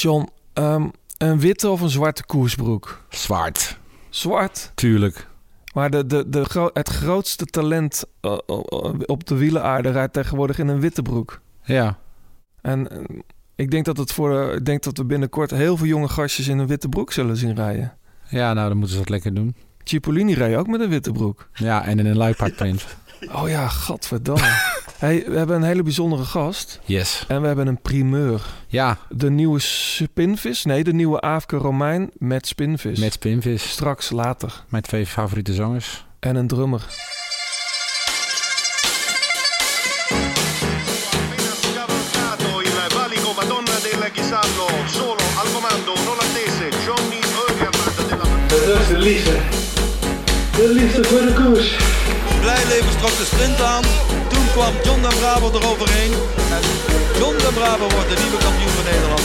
John, ehm, een witte of een zwarte koersbroek? Zwart. Zwart. Tuurlijk. Maar de, de, de, gro- het grootste talent eh, eh, op de wielenaarde rijdt tegenwoordig in een witte broek. Ja. En eh, ik denk dat, het voor, eh, ik denk dat we binnenkort heel veel jonge gastjes in een witte broek zullen zien rijden. Ja, nou dan moeten ze dat lekker doen. Cipollini reed ook met een witte broek. Ja, en in een luipaardprint. Oh ja, gadverdamme. hey, we hebben een hele bijzondere gast. Yes. En we hebben een primeur. Ja, De nieuwe spinvis. Nee, de nieuwe Aafke Romein met spinvis. met spinvis. Straks later. Mijn twee favoriete zangers. En een drummer. de liefde. De liefde voor de koers. Blijlevens trok de sprint aan. Toen kwam John den Braber eroverheen. En John den Braber wordt de nieuwe kampioen van Nederland.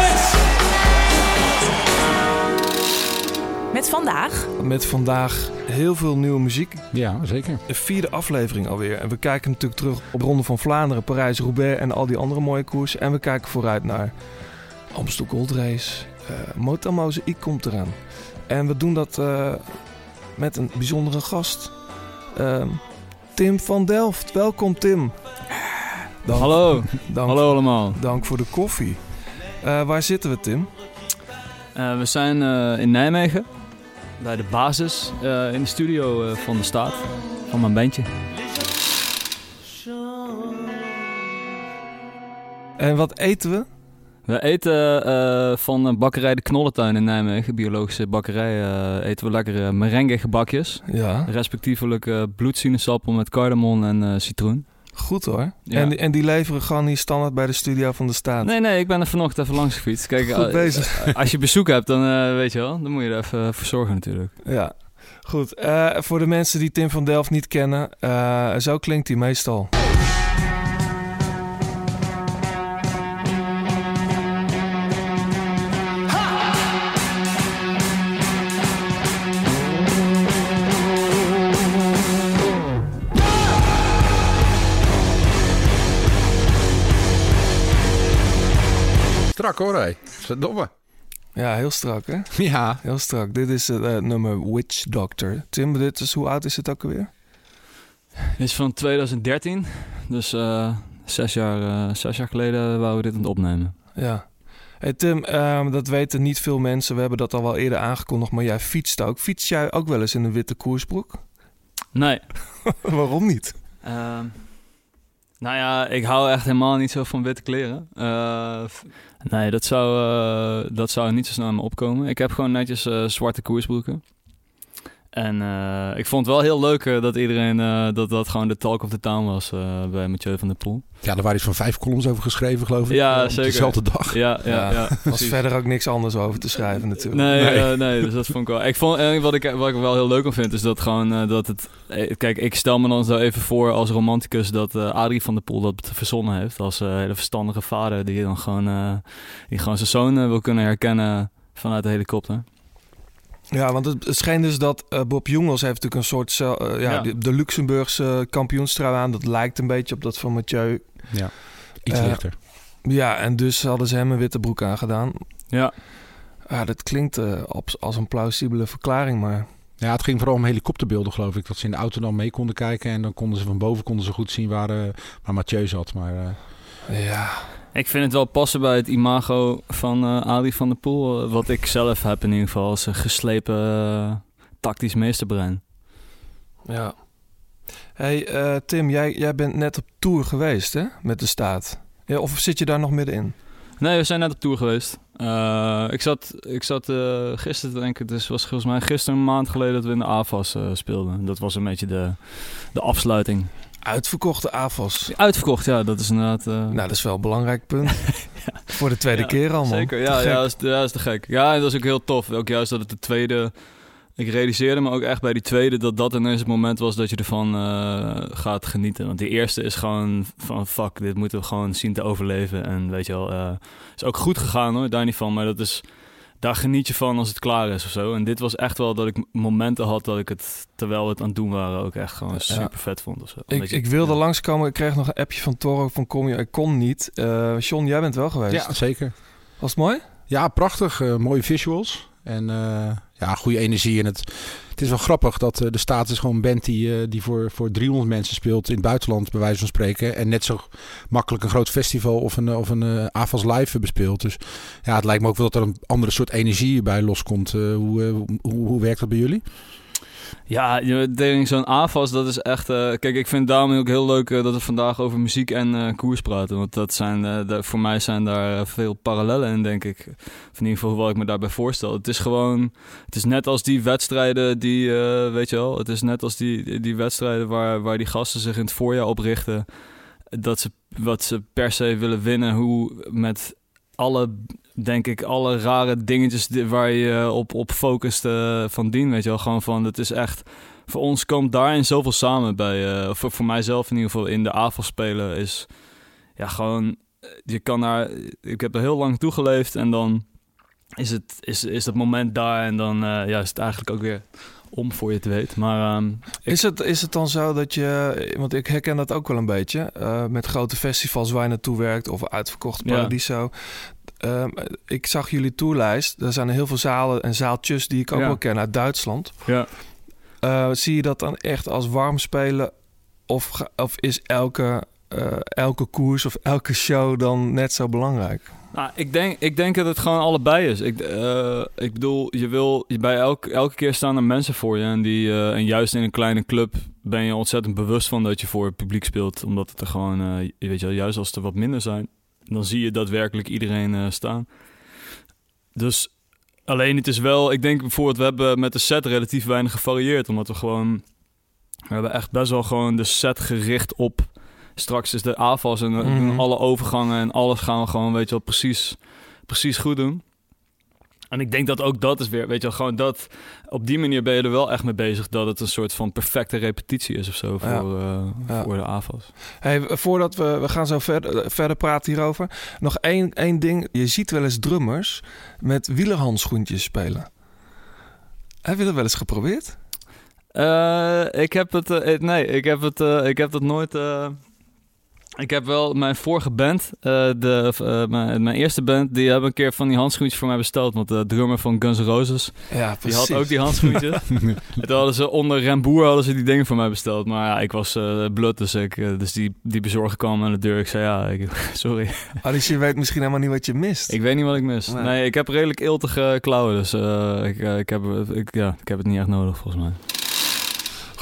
Met vandaag Met vandaag heel veel nieuwe muziek. Ja, zeker. De vierde aflevering alweer. En we kijken natuurlijk terug op Ronde van Vlaanderen, Parijs, Roubaix en al die andere mooie koersen. En we kijken vooruit naar Amstel Gold Race. Uh, I komt eraan. En we doen dat eh, met een bijzondere gast. Ehm, Tim van Delft. Welkom Tim. Dank, Hallo, dank, hallo allemaal. dank voor de koffie. Eh, waar zitten we Tim? Eh, we zijn eh, in Nijmegen, bij de basis, eh, in de studio eh, van de staat, van mijn bandje. En wat eten we? We eten eh, van bakkerij De Knollentuin in Nijmegen, biologische bakkerij, eten we lekkere merengue gebakjes. Ja, Respectievelijk bloedsinusappel met cardamom en citroen. Goed hoor. Ja. En, en die leveren gewoon hier standaard bij de studio van de staat. Nee, nee, ik ben er vanochtend even langs gefietst. Kijk, Goed eh, bezig. als je bezoek hebt, dan eh, weet je wel, dan moet je er even voor zorgen natuurlijk. Ja, goed. Eh, voor de mensen die Tim van Delft niet kennen, eh, zo klinkt hij meestal. Strak hoor, hé. Verdomme. Ja, heel strak hè? Ja. Heel strak. Dit is het eh, nummer Witch Doctor. Tim, dit is, hoe oud is het ook alweer? Dit is van 2013, dus eh, zes, jaar, eh, zes jaar geleden wouden we dit aan het opnemen. Ja. Hey Tim, ehm, dat weten niet veel mensen. We hebben dat al wel eerder aangekondigd, maar jij fietst ook. Fiets jij ook wel eens in een witte koersbroek? Nee, Waarom niet? Ehm, nou ja, ik hou echt helemaal niet zo van witte kleren. Eh, nee, dat zou, eh, dat zou niet zo snel in me opkomen. Ik heb gewoon netjes eh, zwarte koersbroeken. En eh, ik vond het wel heel leuk eh, dat iedereen, eh, dat dat gewoon de talk of the town was eh, bij Mathieu van der Poel. Ja, er waren iets van vijf columns over geschreven, geloof ik. Ja, op zeker. Dezelfde dag. Ja, ja, ja. Er was verder ook niks anders over te schrijven natuurlijk. Nee, Nee. dus dat vond ik wel. Ik vond, en wat, ik, wat ik wel heel leuk aan vind, is dat gewoon eh, dat het. Kijk, ik stel me dan zo even voor als romanticus dat eh, Adrie van der Poel dat verzonnen heeft. Als hele verstandige vader die dan gewoon, eh, die gewoon zijn zoon wil kunnen herkennen vanuit de helikopter. Ja, want het, schijnt dus dat eh, Bob Jongels heeft natuurlijk een soort... eh, ja, Ja. De, de Luxemburgse kampioenstrui aan. Dat lijkt een beetje op dat van Mathieu. Ja. Iets Eh, lichter. Ja, en dus hadden ze hem een witte broek aangedaan. Ja, Ja, dat klinkt op- als een plausibele verklaring, maar... Ja, het ging vooral om helikopterbeelden, geloof ik. Dat ze in de auto dan mee konden kijken. En dan konden ze van boven konden ze goed zien waar, waar Mathieu zat. Maar Ja, ik vind het wel passen bij het imago van eh Adrie van der Poel. eh, wat ik zelf heb in ieder geval als een geslepen eh, tactisch meesterbrein. ja. hey, Tim, jij, jij bent net op tour geweest, hè? Met de staat. Ja, of zit je daar nog middenin? Nee, we zijn net op tour geweest. Ik zat, ik zat gisteren, denk ik, dus was volgens mij gisteren een maand geleden dat we in de AFAS speelden. Dat was een beetje de, de afsluiting. Uitverkochte AFAS. Uitverkocht, ja, dat is inderdaad... eh, Nou, dat is wel een belangrijk punt. Voor de tweede Ja, keer al, man. Zeker, ja, ja, dat is, ja, dat is te gek. Ja, en dat is ook heel tof. Ook juist dat het de tweede ik realiseerde me ook echt bij die tweede dat dat ineens het moment was dat je ervan eh, gaat genieten. Want die eerste is gewoon van fuck, dit moeten we gewoon zien te overleven. En weet je wel, eh, is ook goed gegaan hoor, daar niet van. Maar dat is, daar geniet je van als het klaar is of zo. En dit was echt wel dat ik momenten had dat ik het, terwijl we het aan het doen waren, ook echt gewoon super vet vond of zo. Ik, je- ik wilde ja. langskomen. Ik kreeg nog een appje van Toro van kom je. Ik kon niet. Eh John, jij bent wel geweest. Ja, zeker. Was het mooi? Ja, prachtig. eh, mooie visuals. En eh, ja, goede energie. En het, het is wel grappig dat eh, de staat is gewoon een band die, eh, die voor, voor 300 mensen speelt in het buitenland, bij wijze van spreken. En net zo makkelijk een groot festival of een, eh, of een eh, AFAS live bespeelt. Dus ja, het lijkt me ook wel dat er een andere soort energie bij loskomt. Hoe, hoe, hoe werkt dat bij jullie? Ja, je denk zo'n AFAS, dat is echt... eh, kijk, ik vind daarom ook heel leuk eh, dat we vandaag over muziek en eh, koers praten. Want dat zijn, voor mij zijn daar veel parallellen in, denk ik. Of in ieder geval wat ik me daarbij voorstel. Het is gewoon... Het is net als die wedstrijden die... weet je wel, het is net als die, die wedstrijden waar, waar die gasten zich in het voorjaar op richten. Dat ze wat ze per se willen winnen. Hoe met alle, denk ik, alle rare dingetjes waar je op, op focust eh, van dien. Weet je wel, gewoon van, het is echt... Voor ons komt daarin zoveel samen bij, of voor, voor mijzelf in ieder geval, in de AFAS spelen is... Ja, gewoon, eh, je kan daar... Ik heb er heel lang toegeleefd en dan is, het, is, is dat moment daar en dan ja, is het eigenlijk ook weer om voor je te weten. Maar ehm, Ik- Is het, is het dan zo dat je, want ik herken dat ook wel een beetje, met grote festivals waar je naartoe werkt of uitverkocht. Paradiso. Ehm, ik zag jullie tourlijst. Er zijn heel veel zalen en zaaltjes die ik ook Ja. wel ken uit Duitsland. ja. Eh, zie je dat dan echt als warm spelen? Of, of is elke, eh, elke koers of elke show dan net zo belangrijk? Nou, ik denk, ik denk dat het gewoon allebei is. Ik, eh, ik bedoel, je wil je bij elk, elke keer staan er mensen voor je. En, die, en juist in een kleine club ben je ontzettend bewust van dat je voor het publiek speelt. Omdat het er gewoon, je weet je wel, juist als er wat minder zijn, dan zie je daadwerkelijk iedereen eh, staan. Dus alleen het is wel, ik denk bijvoorbeeld, we hebben met de set relatief weinig gevarieerd. Omdat we gewoon, we hebben echt best wel gewoon de set gericht op straks is de AFAS en eh, Mhm. alle overgangen en alles gaan we gewoon, weet je wel, precies, precies goed doen. En ik denk dat ook dat is weer, weet je wel, gewoon dat... Op die manier ben je er wel echt mee bezig dat het een soort van perfecte repetitie is of zo voor, Ja. eh, Ja. voor de AFAS. Hey, voordat we, we gaan zo verder, verder praten hierover. Nog één, één ding. Je ziet wel eens drummers met wielerhandschoentjes spelen. Heb je dat wel eens geprobeerd? Eh, ik heb het, eh, nee, ik heb het, eh, ik heb dat nooit. Ik heb wel mijn vorige band, eh, de, eh, mijn, mijn eerste band, die hebben een keer van die handschoentjes voor mij besteld. Want de drummer van Guns N' Roses, Ja, die had ook die handschoentjes. en toen hadden ze onder Remboer hadden ze die dingen voor mij besteld. Maar ja, ik was eh blut, dus, ik, dus die, die bezorger kwam aan de deur. Ik zei ja, ik, sorry. Oh, dus je weet misschien helemaal niet wat je mist. Ik weet niet wat ik mis. Nee. Nee, ik heb redelijk eeltige klauwen, dus ik, ik, heb, ik, ja, ik heb het niet echt nodig volgens mij.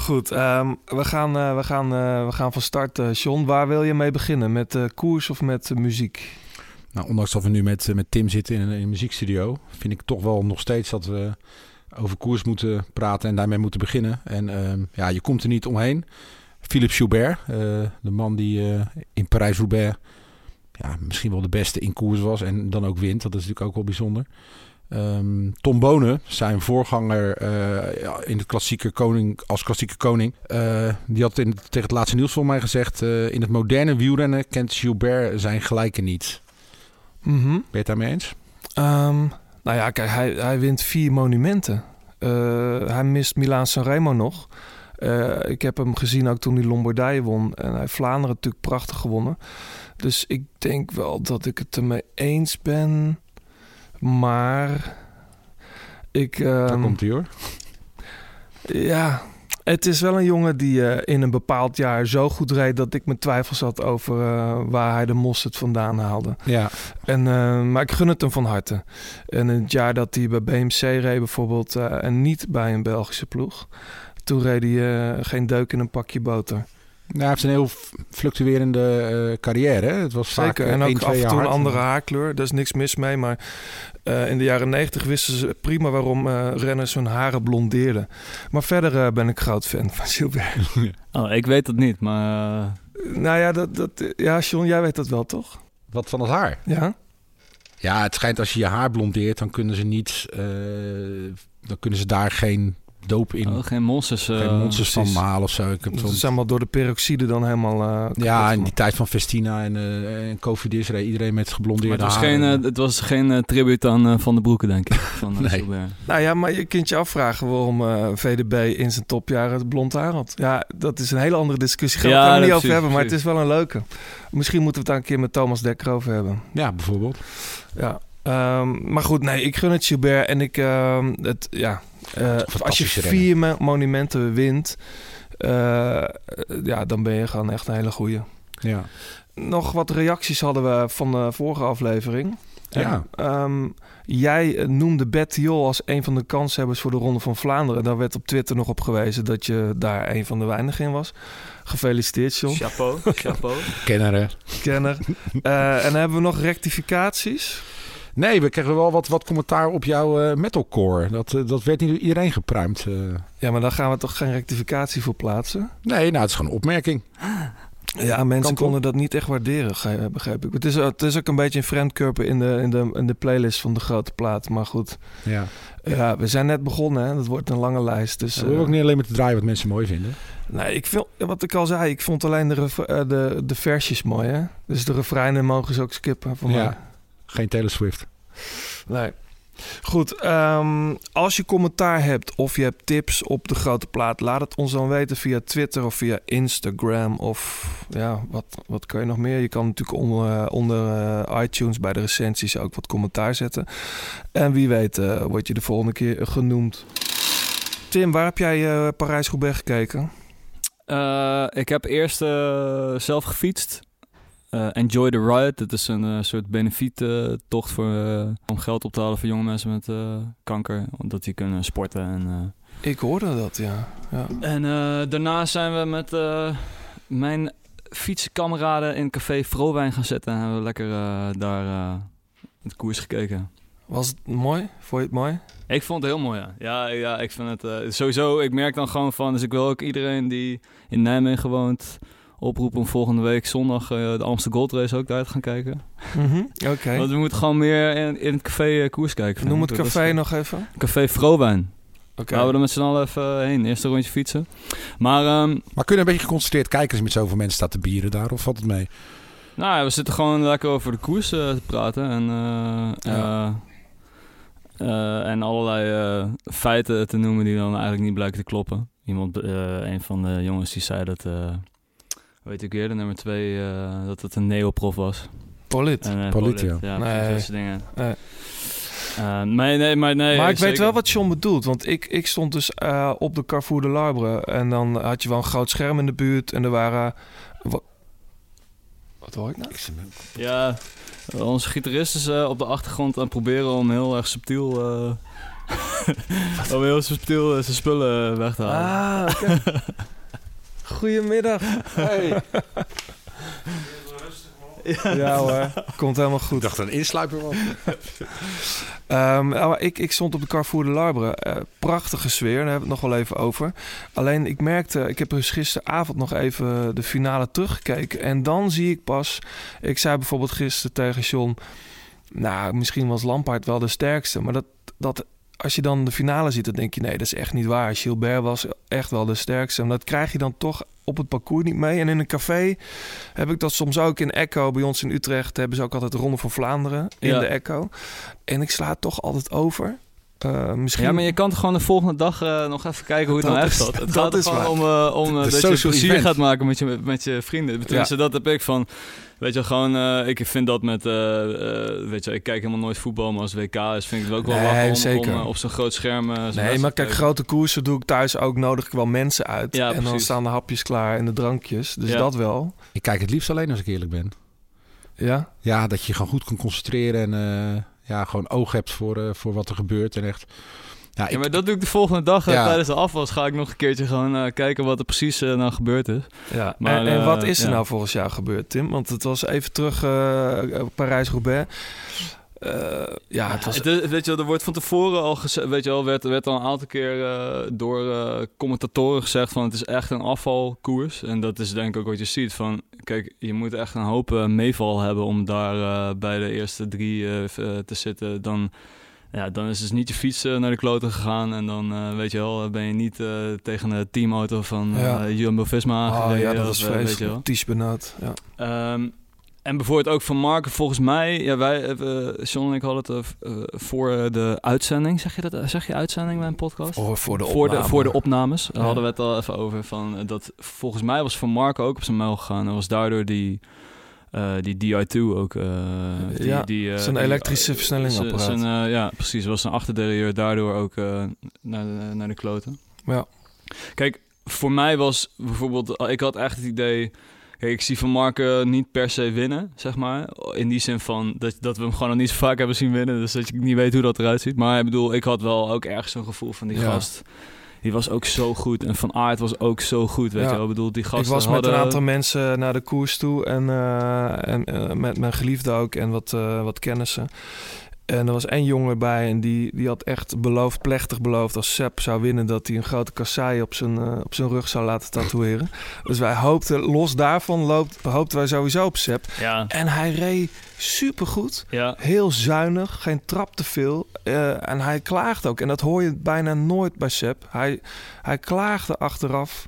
Goed, ehm, we, gaan, eh, we, gaan, eh, we gaan van start. eh John, waar wil je mee beginnen? Met koers of met muziek? Nou, ondanks dat we nu met, met Tim zitten in een, muziekstudio, vind ik toch wel nog steeds dat we over koers moeten praten en daarmee moeten beginnen. En ehm, ja, je komt er niet omheen. Philippe Joubert, de man die in Parijs-Roubaix ja, misschien wel de beste in koers was en dan ook wint. Dat is natuurlijk ook wel bijzonder. Ehm, Tom Bonen, zijn voorganger eh, in de klassieke koning, als klassieke koning, eh, die had in, tegen het laatste nieuws voor mij gezegd: eh, in het moderne wielrennen kent Gilbert zijn gelijke niet. Mhm. Ben je het daarmee eens? Ehm, nou ja, kijk, hij, hij wint vier monumenten. Hij mist Milaan Sanremo nog. Ik heb hem gezien ook toen hij Lombardije won. En hij heeft Vlaanderen natuurlijk prachtig gewonnen. Dus ik denk wel dat ik het ermee eens ben. Maar ik... Daar ehm, komt hij hoor. Ja, het is wel een jongen die eh, in een bepaald jaar zo goed reed... dat ik me twijfels had over eh, waar hij de mosterd vandaan haalde. Ja, En, eh, maar ik gun het hem van harte. En het jaar dat hij bij BMC reed bijvoorbeeld... en niet bij een Belgische ploeg... toen reed hij geen deuk in een pakje boter. Nou, hij heeft een heel fluctuerende eh, carrière. Hè? Het was vaak Zeker. eh, En ook af en toe een andere haarkleur. Daar is niks mis mee. Maar eh, in de jaren negentig wisten ze prima waarom eh, renners hun haren blondeerden. Maar verder ben ik groot fan van Gilbert. Oh, ik weet het niet, maar... nou ja, dat, dat, ja, John, jij weet dat wel, toch? Wat van het haar? Ja? Ja, het schijnt als je je haar blondeert, dan kunnen ze niet, eh, dan kunnen ze daar geen doop in. Oh, geen monsters. eh, geen monsters van. Maal of zo. Ik heb Dat zo'n- is allemaal door de peroxide dan helemaal... eh, kapot ja, in die tijd van Festina en, eh en Covidis reed iedereen met Maar geblondeerde het was haren. geen, het was geen tribute aan Van de Broeken, denk ik. Van, Nee. Nou ja, maar je kunt je afvragen waarom eh, VDB in zijn topjaren het blond haar had. Ja, dat is een hele andere discussie. Gaan we Ja, het er niet over precies, hebben, maar het is wel een leuke. Misschien moeten we het daar een keer met Thomas Dekker over hebben. Ja, bijvoorbeeld. Ja. Ehm, maar goed, nee, ik gun het Gilbert. En ik, ehm, het, ja, eh, als je vier mo- monumenten wint, eh, ja, dan ben je gewoon echt een hele goeie. Ja. Nog wat reacties hadden we van de vorige aflevering. Ja. En, ehm, jij eh, noemde Betty Jol als een van de kanshebbers voor de Ronde van Vlaanderen. Daar werd op Twitter nog op gewezen dat je daar een van de weinigen in was. Gefeliciteerd, John. Chapeau, chapeau. Kenner, hè? Kenner. Eh, en dan hebben we nog rectificaties. Nee, we kregen wel wat, wat commentaar op jouw eh, metalcore. Dat, eh, dat werd niet door iedereen gepruimd. eh. Ja, maar daar gaan we toch geen rectificatie voor plaatsen? Nee, nou, het is gewoon een opmerking. Ja, mensen konden dat niet echt waarderen, begreep ik. Het is, het is ook een beetje een friendcurve in de, in, de, in de playlist van de grote plaat. Maar goed, Ja. ja, we zijn net begonnen. Hè? Dat wordt een lange lijst. Dus, we hoeven eh, ook niet alleen maar te draaien wat mensen mooi vinden. Nee, ik vind, wat ik al zei, ik vond alleen de, de, de versjes mooi, hè? Dus de refreinen mogen ze ook skippen voor mij. Geen Taylor Swift. Nee. Goed, ehm, als je commentaar hebt of je hebt tips op de grote plaat, laat het ons dan weten via Twitter of via Instagram of ja, wat, wat kan je nog meer? Je kan natuurlijk onder, eh, onder eh, iTunes bij de recensies ook wat commentaar zetten. En wie weet eh, word je de volgende keer genoemd. Tim, waar heb jij eh, Parijs-Roubaix gekeken? Eh, ik heb eerst eh, zelf gefietst. Eh, Enjoy the Ride. Dat is een eh, soort benefiettocht voor, eh, om geld op te halen voor jonge mensen met kanker. Omdat die kunnen sporten. En. Ik hoorde dat, ja. ja. en daarna zijn we met mijn fietskameraden in café Vrowijn gaan zitten. En hebben we lekker daar het koers gekeken. Was het mooi? Vond je het mooi? Ik vond het heel mooi, ja. Ja, ja ik vind het sowieso. Ik merk dan gewoon van. Dus ik wil ook iedereen die in Nijmegen woont oproepen om volgende week zondag eh, de Amsterdam Gold Race ook daar te gaan kijken. Mhm, Oké. Want we moeten gewoon meer in, in het café eh, koers kijken. Noem het is- café nog even. Café Vrowijn. Oké. Gaan we er met z'n allen even heen. Eerst een rondje fietsen. Maar um, Maar kunnen een beetje geconcentreerd kijken als je met zoveel mensen staat te bieren daar? Of valt het mee? nou, ja, we zitten gewoon lekker over de koers eh, te praten. En, eh, Ja. eh, eh, en allerlei eh, feiten te noemen die dan eigenlijk niet blijken te kloppen. Iemand, eh, een van de jongens die zei dat, eh weet ik weer, de nummer twee, eh, dat het een neoprof was. Polit. En, eh, Polit, Polit, ja. ja. Nee. precies, dat soort dingen. Nee. Eh, nee, nee, maar nee. maar ik weet wel wat John bedoelt. Want ik, ik stond dus eh, op de Carrefour de Larbre. En dan had je wel een groot scherm in de buurt. En er waren... Wat, wat hoor ik nou? Ja, onze gitarist is eh, op de achtergrond aan het proberen om heel erg subtiel... eh, om heel subtiel zijn spullen weg te halen. Ah. Goedemiddag. Hey. Ja hoor, komt helemaal goed. Ik dacht dat een insluiper was. Ehm, maar ik, ik stond op de Carrefour de Larbre. Eh, prachtige sfeer, daar hebben we het nog wel even over. Alleen ik merkte, ik heb dus gisteravond nog even de finale teruggekeken. En dan zie ik pas, ik zei bijvoorbeeld gisteren tegen John... Nou, misschien was Lampaard wel de sterkste. Maar dat, dat, als je dan de finale ziet, dan denk je... nee, dat is echt niet waar. Gilbert was echt wel de sterkste. En dat krijg je dan toch op het parcours niet mee. En in een café heb ik dat soms ook in Echo. Bij ons in Utrecht hebben ze ook altijd de Ronde van Vlaanderen in Ja. de Echo. En ik sla het toch altijd over. Eh, misschien... Ja, maar je kan toch gewoon de volgende dag eh, nog even kijken hoe het Dat nou echt is- zat. Het dat gaat er is gewoon waar. om, eh, om De dat je plezier event. gaat maken met je, met je vrienden. Tenminste, dat heb ik van... Weet je, gewoon... eh, ik vind dat met... eh, eh, weet je, ik kijk helemaal nooit voetbal, maar als WK is, vind ik het ook wel Nee, om, zeker. om, op zo'n groot scherm... Nee, maar kijk, grote koersen doe ik thuis ook. Nodig ik wel mensen uit. Ja, en dan staan de hapjes klaar en de drankjes. Dus Ja. dat wel. Ik kijk het liefst alleen als ik eerlijk ben. Ja. Ja, dat je je gewoon goed kan concentreren en eh, ja, gewoon oog hebt voor, eh, voor wat er gebeurt. En echt. Ja, ik, Ja, maar dat doe ik de volgende dag Ja. tijdens de afwas. Ga ik nog een keertje gewoon eh, kijken wat er precies eh, nou gebeurd is. ja. Maar, en, en wat is er ja. nou volgens jou gebeurd, Tim? Want het was even terug eh, Parijs-Roubaix. Eh, ja, het was... Het is- weet je, er wordt van tevoren al gezegd, weet je wel, werd, werd al een aantal keer eh, door eh, commentatoren gezegd van het is echt een afvalkoers. En dat is denk ik ook wat je ziet van, kijk, je moet echt een hoop meeval hebben om daar bij de eerste drie te zitten. Dan Ja, dan is dus niet je fiets naar de kloten gegaan. En dan, weet je wel, ben je niet tegen de teamauto van. Jumbo-Visma Oh aangereden. ja, dat wel. vreselijk. Ties benauwd. Ja. Ehm, en bijvoorbeeld ook van Marken, volgens mij, ja, wij, hebben John en ik hadden het eh, eh, voor de uitzending, zeg je dat? Zeg je uitzending bij een podcast? Oh, voor de voor, de, voor de opnames Ja. hadden we het al even over. Van, eh, dat, volgens mij was Van Marken ook op zijn muil gegaan. En was daardoor die, eh, die DI2 ook. eh die, Ja, die, eh, Zijn elektrische versnellingapparaat. zijn, eh, ja, precies. Was zijn achterderieur daardoor ook eh, naar, de, naar de kloten. Ja. Kijk, voor mij was bijvoorbeeld... eh, Ik had echt het idee... Kijk, ik zie Van Marken niet per se winnen, zeg maar. In die zin van dat, dat we hem gewoon nog niet zo vaak hebben zien winnen. Dus dat je niet weet hoe dat eruit ziet. Maar ik bedoel, ik had wel ook ergens zo'n gevoel van die Ja. gast. Die was ook zo goed. En Van Aert was ook zo goed, weet Ja. je wel. Ik bedoel, die gasten Ik was met hadden... een aantal mensen naar de koers toe en, eh, en eh, met mijn geliefde ook en wat, eh, wat kennissen. En er was één jongen bij en die, die had echt beloofd, plechtig beloofd als Sepp zou winnen dat hij een grote kassaai op zijn, eh, op zijn rug zou laten tatoeëren. dus wij hoopten, los daarvan loopt, hoopten wij sowieso op Sepp. Ja, En hij reed supergoed. ja. Heel zuinig, geen trap te veel. Eh, en hij klaagde ook. En dat hoor je bijna nooit bij Sepp. Hij, hij klaagde achteraf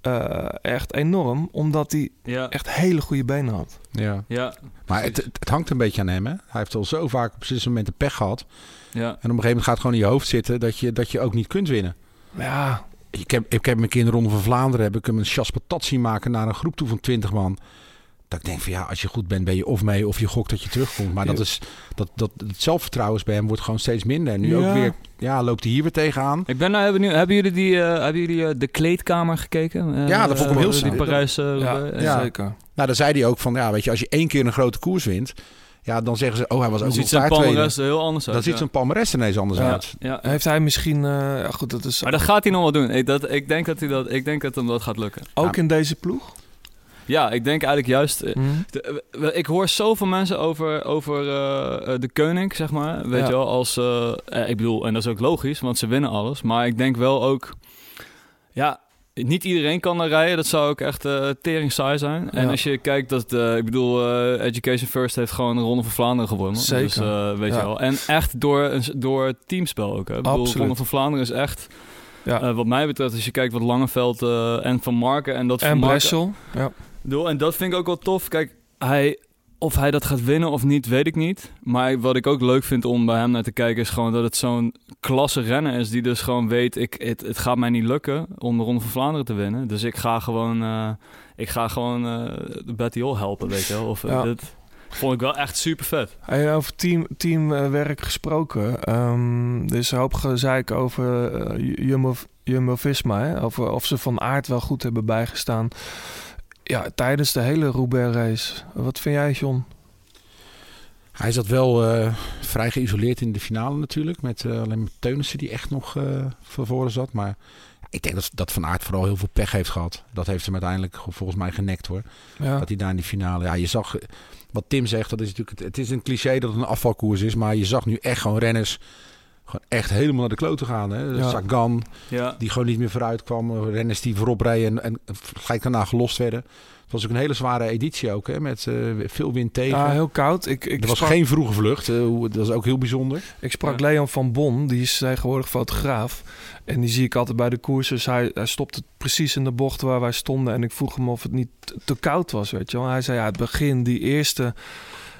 eh, echt enorm, omdat hij Ja, echt hele goede benen had. Ja. ja, Maar het, het, hangt een beetje aan hem. Hè? Hij heeft al zo vaak op zijn momenten pech gehad. ja. En op een gegeven moment gaat het gewoon in je hoofd zitten dat je, dat je ook niet kunt winnen. Ja, Ik heb, ik heb in de Ronde van Vlaanderen heb ik hem een chas patat zien maken naar een groep toe van 20 man. Dat ik denk van ja, als je goed bent, ben je of mee of je gokt dat je terugkomt. Maar dat is dat, dat het zelfvertrouwen bij hem wordt gewoon steeds minder. En nu Ja. ook weer, ja, loopt hij hier weer tegenaan. Ik ben nou heel benieuwd. Hebben jullie, die, eh, hebben jullie eh, de kleedkamer gekeken? Eh, Ja, dat vond ik hem heel Die saai. Parijs... eh, ja, zeker. Nou, dan zei hij ook van ja, weet je, als je één keer een grote koers wint, ja, dan zeggen ze, oh, hij was Dan ook ziet zijn palmarès heel anders uit. Dan ziet ja. zijn palmarès ineens anders Ja. uit. Ja. Heeft hij misschien... eh, ja, goed, dat is Maar dat gaat hij nog wel doen. Ik, dat, ik, denk dat hij dat, ik denk dat hem dat gaat lukken. ook in deze ploeg. Ja, ik denk eigenlijk juist... de- eh, ik hoor zoveel mensen over, over eh, de koning, zeg maar. Weet Ja. je wel, als... ik bedoel, en dat is ook logisch, want ze winnen alles. Maar ik denk wel ook... Ja, niet iedereen kan daar rijden. Dat zou ook echt eh tering saai zijn. En als je kijkt dat... ik bedoel, Education First heeft gewoon de Ronde van Vlaanderen gewonnen. Zeker. Dus, weet Ja. je wel. En echt door, een door teamspel ook. Hè. Ik bedoel. Ronde van Vlaanderen is echt... Ja. wat mij betreft, als je kijkt wat Langeveld en Van Marken... En, dat en Van Marken- Bressel. Ja. Bedoel, en dat vind ik ook wel tof. Kijk, hij, of hij dat gaat winnen of niet, weet ik niet. Maar wat ik ook leuk vind om bij hem naar te kijken... is gewoon dat het zo'n klasse renner is... die dus gewoon weet, ik, het, het gaat mij niet lukken... om de Ronde van Vlaanderen te winnen. Dus ik ga gewoon, eh, ik ga gewoon de Betty Hol helpen, weet je wel. Of, eh, Ja. dat vond ik wel echt super vet. Hey, over team, teamwerk gesproken. ehm, er is een hoop gezeik over eh, Jumbo, Jumbo-Visma. hè, Over of ze van aard wel goed hebben bijgestaan. Ja, tijdens de hele Roubaix-race. Wat vind jij, John? Hij zat wel eh, vrij geïsoleerd in de finale natuurlijk. Met eh, alleen met Teunissen die echt nog eh van voren zat. Maar ik denk dat, dat Van Aert vooral heel veel pech heeft gehad. Dat heeft hem uiteindelijk volgens mij genekt hoor. Ja, Dat hij daar in die finale... Ja, je zag... Wat Tim zegt, dat is natuurlijk... Het, het is een cliché dat het een afvalkoers is. Maar je zag nu echt gewoon renners... Gewoon echt helemaal naar de kloten gaan. Hè? Ja. Sagan, Ja, die gewoon niet meer vooruit kwam. Renners die voorop rijden en, en gelijk daarna gelost werden. Het was ook een hele zware editie ook. Hè? Met eh, veel wind tegen. ja heel koud. Ik, ik, er was sprak, geen vroege vlucht. eh, dat is ook heel bijzonder. ik sprak Ja. Leon van Bon, die is tegenwoordig fotograaf. En die zie ik altijd bij de koers. Dus hij, hij stopte precies in de bocht waar wij stonden. En ik vroeg hem of het niet te- te koud was, weet je wel. Hij zei, ja, het begin, die eerste,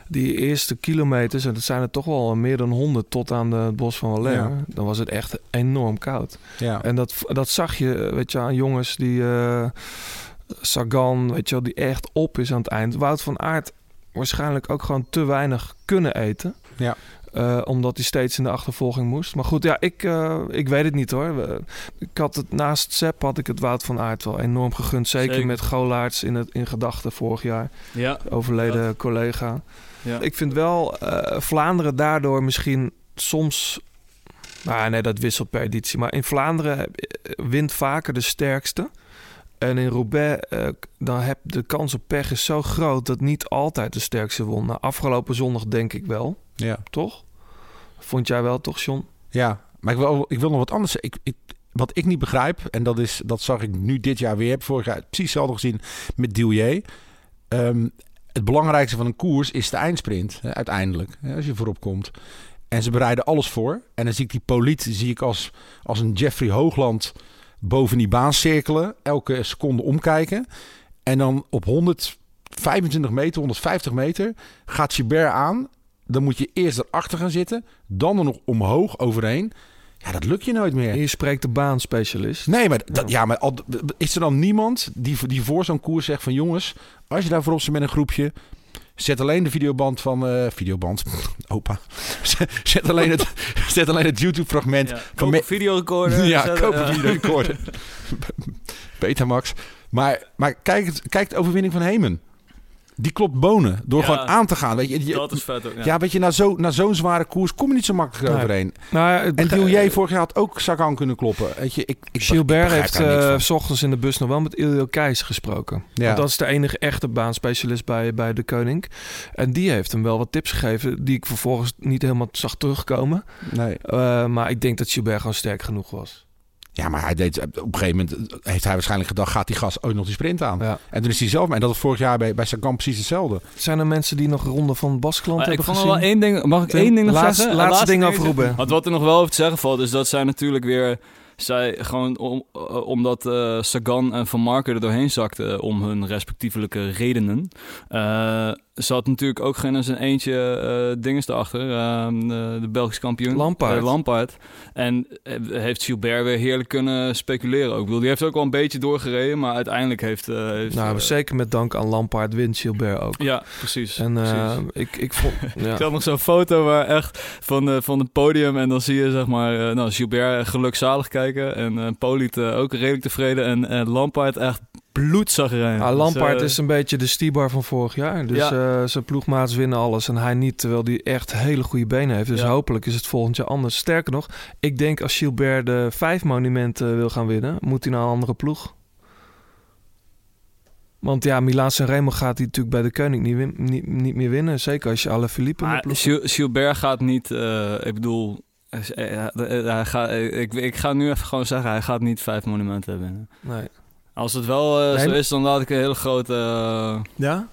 die eerste kilometers... en dat zijn er toch wel meer dan 100 tot aan de, het bos van Valère... Ja. dan was het echt enorm koud. Ja. En dat, dat zag je, weet je, aan jongens die... eh, Sagan, weet je wel, die echt op is aan het eind. Wout van Aert waarschijnlijk ook gewoon te weinig kunnen eten. Ja. Eh, omdat hij steeds in de achtervolging moest. Maar goed, ja, ik, eh, ik weet het niet hoor. Ik had het naast Sepp had ik het Wout van Aert wel enorm gegund. Zeker, Zeker. met Golaerts in, het, in gedachten vorig jaar. ja, Overleden collega. Ja. Ik vind wel eh, Vlaanderen daardoor misschien soms... Nou, nee, dat wisselt per editie. Maar in Vlaanderen eh, wint vaker de sterkste. En in Roubaix, eh, dan heb de kans op pech is zo groot... dat niet altijd de sterkste won. Nou, afgelopen zondag denk ik wel, Ja. toch? Vond jij wel, toch, John? ja, maar ik wil, ik wil nog wat anders zeggen. Ik, ik, wat ik niet begrijp, en dat, is, dat zag ik nu dit jaar weer... heb vorig jaar precies hetzelfde gezien met Dillier. Ehm, het belangrijkste van een koers is de eindsprint, hè, uiteindelijk. Hè, als je voorop komt. En ze bereiden alles voor. En dan zie ik die poliet zie ik als, als een Jeffrey Hoogland boven die baan cirkelen. Elke seconde omkijken. En dan op 125 meter, 150 meter gaat Gilbert aan. Dan moet je eerst erachter gaan zitten. Dan er nog omhoog overheen. Ja, dat lukt je nooit meer. Hier spreekt de baanspecialist. Nee, maar, dat, ja, maar al, is er dan niemand die, die voor zo'n koers zegt van... jongens, als je daar voorop zit met een groepje... Zet alleen de videoband van... eh, videoband, opa. Zet alleen het, zet alleen het YouTube-fragment van... Me- een videorecorder. ja, zet- koop een ja. videorecorder. Betamax. Maar, maar kijk, het, kijk de overwinning van Hemen. Die klopt bonen door Ja. gewoon aan te gaan. Weet je, je- Dat is vet ook. Ja. ja. weet je, na zo- na zo'n zware koers kom je niet zo makkelijk Nee. overheen. Nou, het En Dillier vorig jaar had ook Sagan kunnen kloppen. Weet je, ik, Gilbert heeft niks eh, s ochtends in de bus nog wel met Ilio Keijs gesproken. Ja. Want dat is de enige echte baanspecialist bij, bij de Koning. En die heeft hem wel wat tips gegeven die ik vervolgens niet helemaal zag terugkomen. Nee. Eh, maar ik denk dat Gilbert gewoon sterk genoeg was. Ja, maar hij deed, op een gegeven moment heeft hij waarschijnlijk gedacht... gaat die gas ooit nog die sprint aan? Ja. En toen is hij zelf... En dat was vorig jaar bij, bij Sagan precies hetzelfde. Zijn er mensen die nog ronde van Baskeland Maar ik hebben vond nog gezien? wel één ding. Mag ik één ding nog laatste- zeggen? laatste ding Roubaix. Want wat er nog wel over te zeggen valt, is dat zij natuurlijk weer. Zij gewoon om, eh, omdat eh, Sagan en Van Marken er doorheen zakten om hun respectievelijke redenen. eh, zat natuurlijk ook geen zijn eentje eh dinges erachter. eh, de, de Belgische kampioen. Lampaard. Eh, Lampaard. En eh, heeft Gilbert weer heerlijk kunnen speculeren ook. Ik bedoel, die heeft ook wel een beetje doorgereden, maar uiteindelijk heeft... heeft Nou, zeker met dank aan Lampaard wint Gilbert ook. ja, precies. En precies. ik, ik vond... Ja. Ik had nog zo'n foto waar echt van, de, van het podium en dan zie je zeg maar, nou, Gilbert gelukzalig kijken en Poliet ook redelijk tevreden en, en Lampaard echt bloedzaggerijn. Ah, Lampaard Dus, is een beetje de Stibar van vorig jaar. Dus Ja. eh, zijn ploegmaats winnen alles en hij niet, terwijl hij echt hele goede benen heeft. Dus Ja. hopelijk is het volgend jaar anders. Sterker nog, ik denk als Gilbert de vijf monumenten wil gaan winnen, moet hij naar een andere ploeg. Want ja, Milaan Sanremo gaat hij natuurlijk bij de Koning niet, win- niet, niet meer winnen. Zeker als je alle Philippe maar ploeg Gil- Gilbert gaat niet, eh, ik bedoel, eh, eh, eh, hij gaat, eh, ik, ik ga nu even gewoon zeggen, hij gaat niet vijf monumenten winnen. Nee. Als het wel eh, zo is, dan laat ik een hele grote, eh, Ja?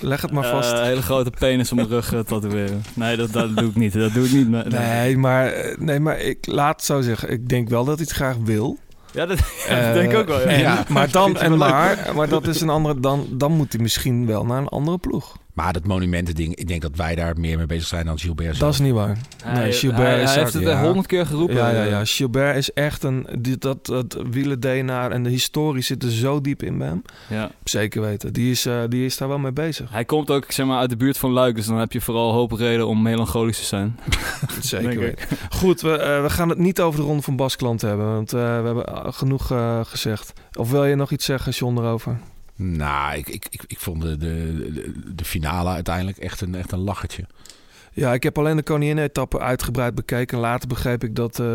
Leg het maar eh, vast. hele grote penis op mijn rug tatoeëren. Nee, dat, dat doe ik niet. Dat doe ik niet. Nee, maar, nee, maar ik laat het zo zeggen. Ik denk wel dat hij het graag wil. Ja, dat, ja, dat denk ik ook wel. Ja. En- Ja. Maar dan, en maar, maar dat is een andere, dan, dan moet hij misschien wel naar een andere ploeg. Maar dat monumentending, ik denk dat wij daar meer mee bezig zijn dan Gilbert zelf. Dat is niet waar. Hij, Nee, Gilbert hij, is hij heeft het ja. honderd keer geroepen. Ja, ja, ja. Gilbert is echt een... Die, dat, dat wielen-DNA en de historie zitten zo diep in bij hem. Ja. Zeker weten. Die is, eh, die is daar wel mee bezig. Hij komt ook zeg maar, uit de buurt van Luik, dus dan heb je vooral hoop reden om melancholisch te zijn. Zeker Denk weten. Goed, we, eh, we gaan het niet over de Ronde van Baskeland hebben. Want eh, we hebben genoeg eh, gezegd. Of wil je nog iets zeggen, John, erover? Nou, ik, ik, ik, ik vond de, de, de, finale uiteindelijk echt een, echt een lachertje. Ja, ik heb alleen de koningin-etappe uitgebreid bekeken. En later begreep ik dat eh,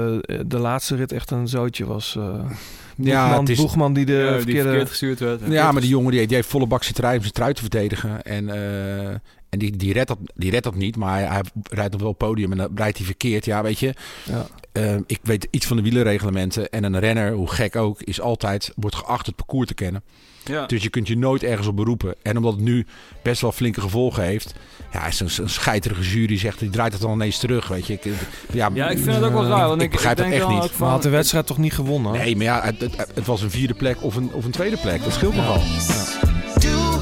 de laatste rit echt een zootje was. eh Boegman, het is- Boegman die de Ja, die verkeerde... verkeerd gestuurd werd. Ja, maar die jongen die, die heeft volle bak zitten rijden om zijn trui te verdedigen. En, eh, en die, die, redt dat, die redt dat niet, maar hij, hij rijdt nog wel op het podium en dan rijdt hij verkeerd. Ja, weet je, Ja. eh, ik weet iets van de wielerreglementen. En een renner, hoe gek ook, is altijd, wordt geacht het parcours te kennen. Ja. Dus je kunt je nooit ergens op beroepen. En omdat het nu best wel flinke gevolgen heeft. Ja, is een, een scheiterige jury zegt, die draait het dan ineens terug, weet je. Ik, ja, ja, ik vind het ook wel raar, want ik ik, begrijp ik het echt dan niet. Maar had de wedstrijd toch niet gewonnen? Nee, maar ja, het, het, het was een vierde plek of een, of een tweede plek. Dat scheelt nogal. Do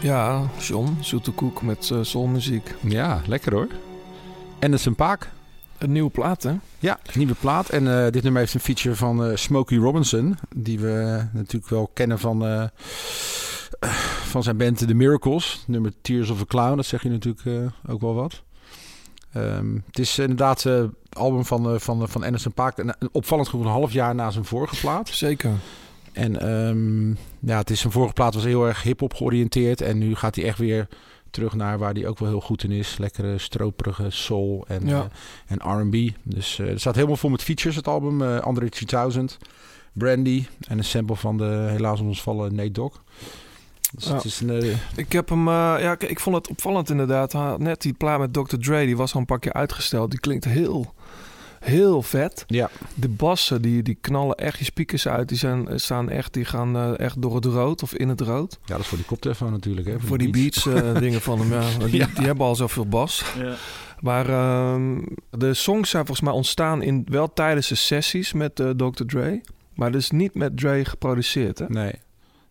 Ja, John, zoete koek met eh soulmuziek. Ja, lekker hoor. En dat is een paak. Een nieuwe plaat, hè? Ja, nieuwe plaat. En eh, dit nummer heeft een feature van eh, Smokey Robinson. Die we natuurlijk wel kennen van, van zijn band The Miracles. Nummer Tears of a Clown. Dat zeg je natuurlijk ook wel wat. Ehm, het is inderdaad eh, album van, van, van Anderson Paak. Een, een opvallend goed een half jaar na zijn vorige plaat. Zeker. En ehm, ja, het is zijn vorige plaat was heel erg hip-hop georiënteerd. En nu gaat hij echt weer terug naar waar hij ook wel heel goed in is. Lekkere, stroperige soul en, Ja. eh, en R&B. Dus eh er staat helemaal vol met features, het album. eh Andre 3000, Brandy en een sample van de helaas ons vallen Nate Dogg. Dus Ja. het is een... eh, Ik heb hem, ja, ik, ik vond het opvallend inderdaad. Net die plaat met Dr. Dre, die was al een paar keer uitgesteld. Die klinkt heel, heel vet. ja, De bassen, die, die knallen echt je speakers uit. Die zijn, staan echt, die gaan eh, echt door het rood of in het rood. ja, dat is voor die koptelefoon natuurlijk. Hè, Voor die beats, eh, dingen van hem, ja. Die, Ja. die hebben al zoveel bas. Ja. Maar ehm, de songs zijn volgens mij ontstaan in, wel tijdens de sessies met eh, Dr. Dre. Maar dus niet met Dre geproduceerd, hè? Nee.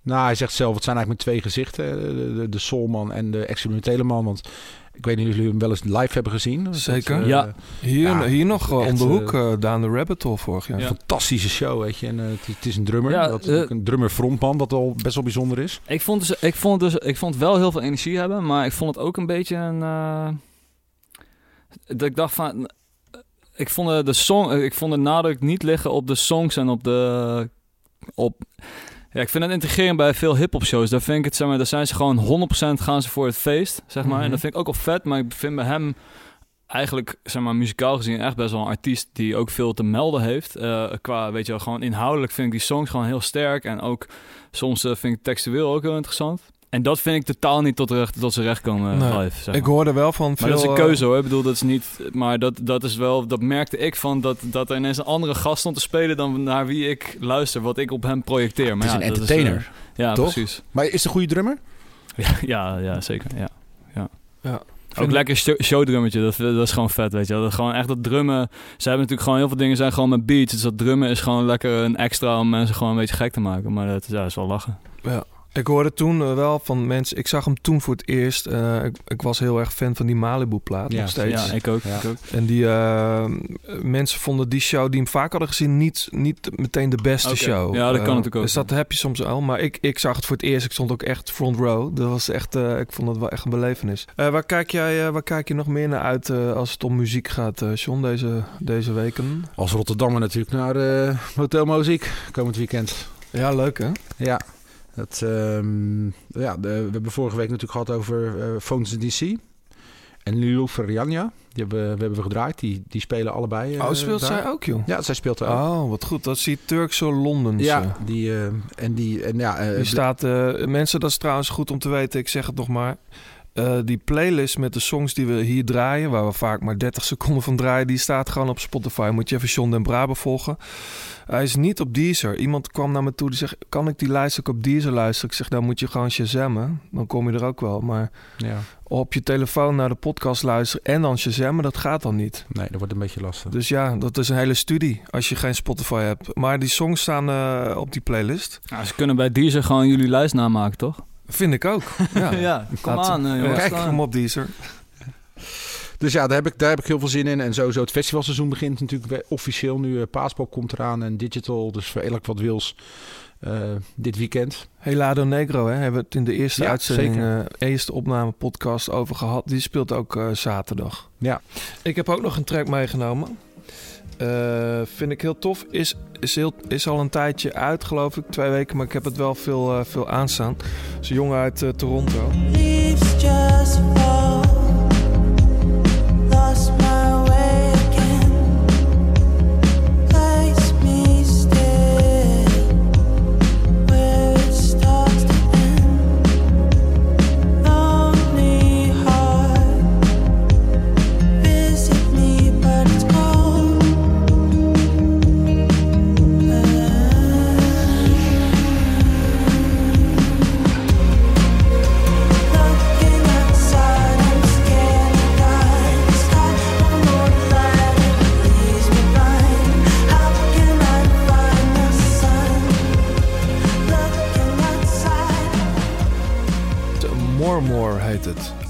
Nou, hij zegt zelf, het zijn eigenlijk met twee gezichten. De, de, de soulman en de experimentele man. Want ik weet niet of jullie hem wel eens live hebben gezien. Dat, Zeker. eh, Ja. Hier, Ja, hier nog eh, om de hoek, eh, down the rabbit hole vorig jaar. Ja. Fantastische show, weet je. En, het, het is een drummer. Ja, dat, eh, ook een drummer frontman, wat al best wel bijzonder is. Ik vond, dus, ik, vond dus, ik vond wel heel veel energie hebben, maar ik vond het ook een beetje een. eh, dat ik dacht van. Ik vond de, de song, ik vond de nadruk niet liggen op de songs en op de. Op, ja, ik vind het integreren bij veel hip-hop shows. Daar vind ik het, zeg maar, daar zijn ze gewoon 100% gaan ze voor het feest, zeg maar. Mhm. En dat vind ik ook wel vet, maar ik vind bij hem eigenlijk, zeg maar, muzikaal gezien echt best wel een artiest die ook veel te melden heeft. Eh, qua, weet je wel, gewoon inhoudelijk vind ik die songs gewoon heel sterk. En ook soms eh, vind ik textueel ook heel interessant. En dat vind ik totaal niet tot, recht, tot zijn recht komen Nee. live. Zeg Ik maar. hoorde wel van Maar veel... dat is een eh, keuze hoor. Ik bedoel, dat is niet. Maar dat, dat is wel. Dat merkte ik van dat, dat er ineens een andere gast stond te spelen dan naar wie ik luister. Wat ik op hem projecteer. Maar het is ja, een dat entertainer. eh, ja, toch? precies. Maar is het een goede drummer? Ja, ja, ja zeker. Ja. Ja. Ja. Ook lekker sh- showdrummetje, dat, dat is gewoon vet, weet je. Dat gewoon echt dat drummen. Ze hebben natuurlijk gewoon heel veel dingen zijn gewoon met beats. Dus dat drummen is gewoon lekker een extra om mensen gewoon een beetje gek te maken. Maar dat ja, is wel lachen. Ja. Ik hoorde toen eh, wel van mensen... Ik zag hem toen voor het eerst. eh, ik, ik was heel erg fan van die Malibu-plaat Ja, nog steeds. Ja, ik ook. Ja. Ik ook. En die eh, mensen vonden die show die hem vaak hadden gezien... niet, niet meteen de beste show. Ja, dat kan natuurlijk ook. Dus dat heb je soms wel. Maar ik, ik zag het voor het eerst. Ik stond ook echt front row. Dat was echt... eh, ik vond het wel echt een belevenis. Eh, waar, kijk jij, eh, waar kijk je nog meer naar uit eh, als het om muziek gaat, eh John, deze, deze weken? Als Rotterdammer natuurlijk naar eh Hotel Moziek komend weekend. Ja, leuk hè? Ja, ehm, ja de, we hebben vorige week natuurlijk gehad over eh Phones DC. En Lilo Ferriania, die hebben, we hebben we gedraaid. Die, die spelen allebei. eh, oh, speelt daar. zij ook, joh? Ja, zij speelt er ook. Oh, wat goed. Dat is die Turkse Londense. ja, die, eh, en die, en ja, eh, Die staat, eh, mensen, dat is trouwens goed om te weten, ik zeg het nog maar. Eh, die playlist met de songs die we hier draaien, waar we vaak maar 30 seconden van draaien, die staat gewoon op Spotify. Moet je even John Den Braber volgen. Hij is niet op Deezer. Iemand kwam naar me toe die zegt: Kan ik die lijst ook op Deezer luisteren? Ik zeg: Dan moet je gewoon shazammen. Dan kom je er ook wel. Maar ja, op je telefoon naar de podcast luisteren en dan shazammen, dat gaat dan niet. nee, dat wordt een beetje lastig. Dus ja, dat is een hele studie als je geen Spotify hebt. Maar die songs staan eh, op die playlist. Nou, ze kunnen bij Deezer gewoon jullie lijst namaken, toch? Vind ik ook. Ja, Ja, kom Laat- aan, eh, jongens. Kijk hem op Deezer. Dus ja, daar heb, ik, daar heb ik heel veel zin in. En sowieso het festivalseizoen begint natuurlijk officieel nu. eh, Paaspop komt eraan en digital. Dus voor elk wat wils eh, dit weekend. Helado Negro, hè, hebben we het in de eerste Ja, uitzending, eh, eerste opname podcast over gehad. Die speelt ook eh, zaterdag. Ja. Ik heb ook nog een track meegenomen. Eh, vind ik heel tof. Is, is, al een tijdje uit, geloof ik. Twee weken, maar ik heb het wel veel, eh, veel aanstaan. Een jongen uit eh, Toronto.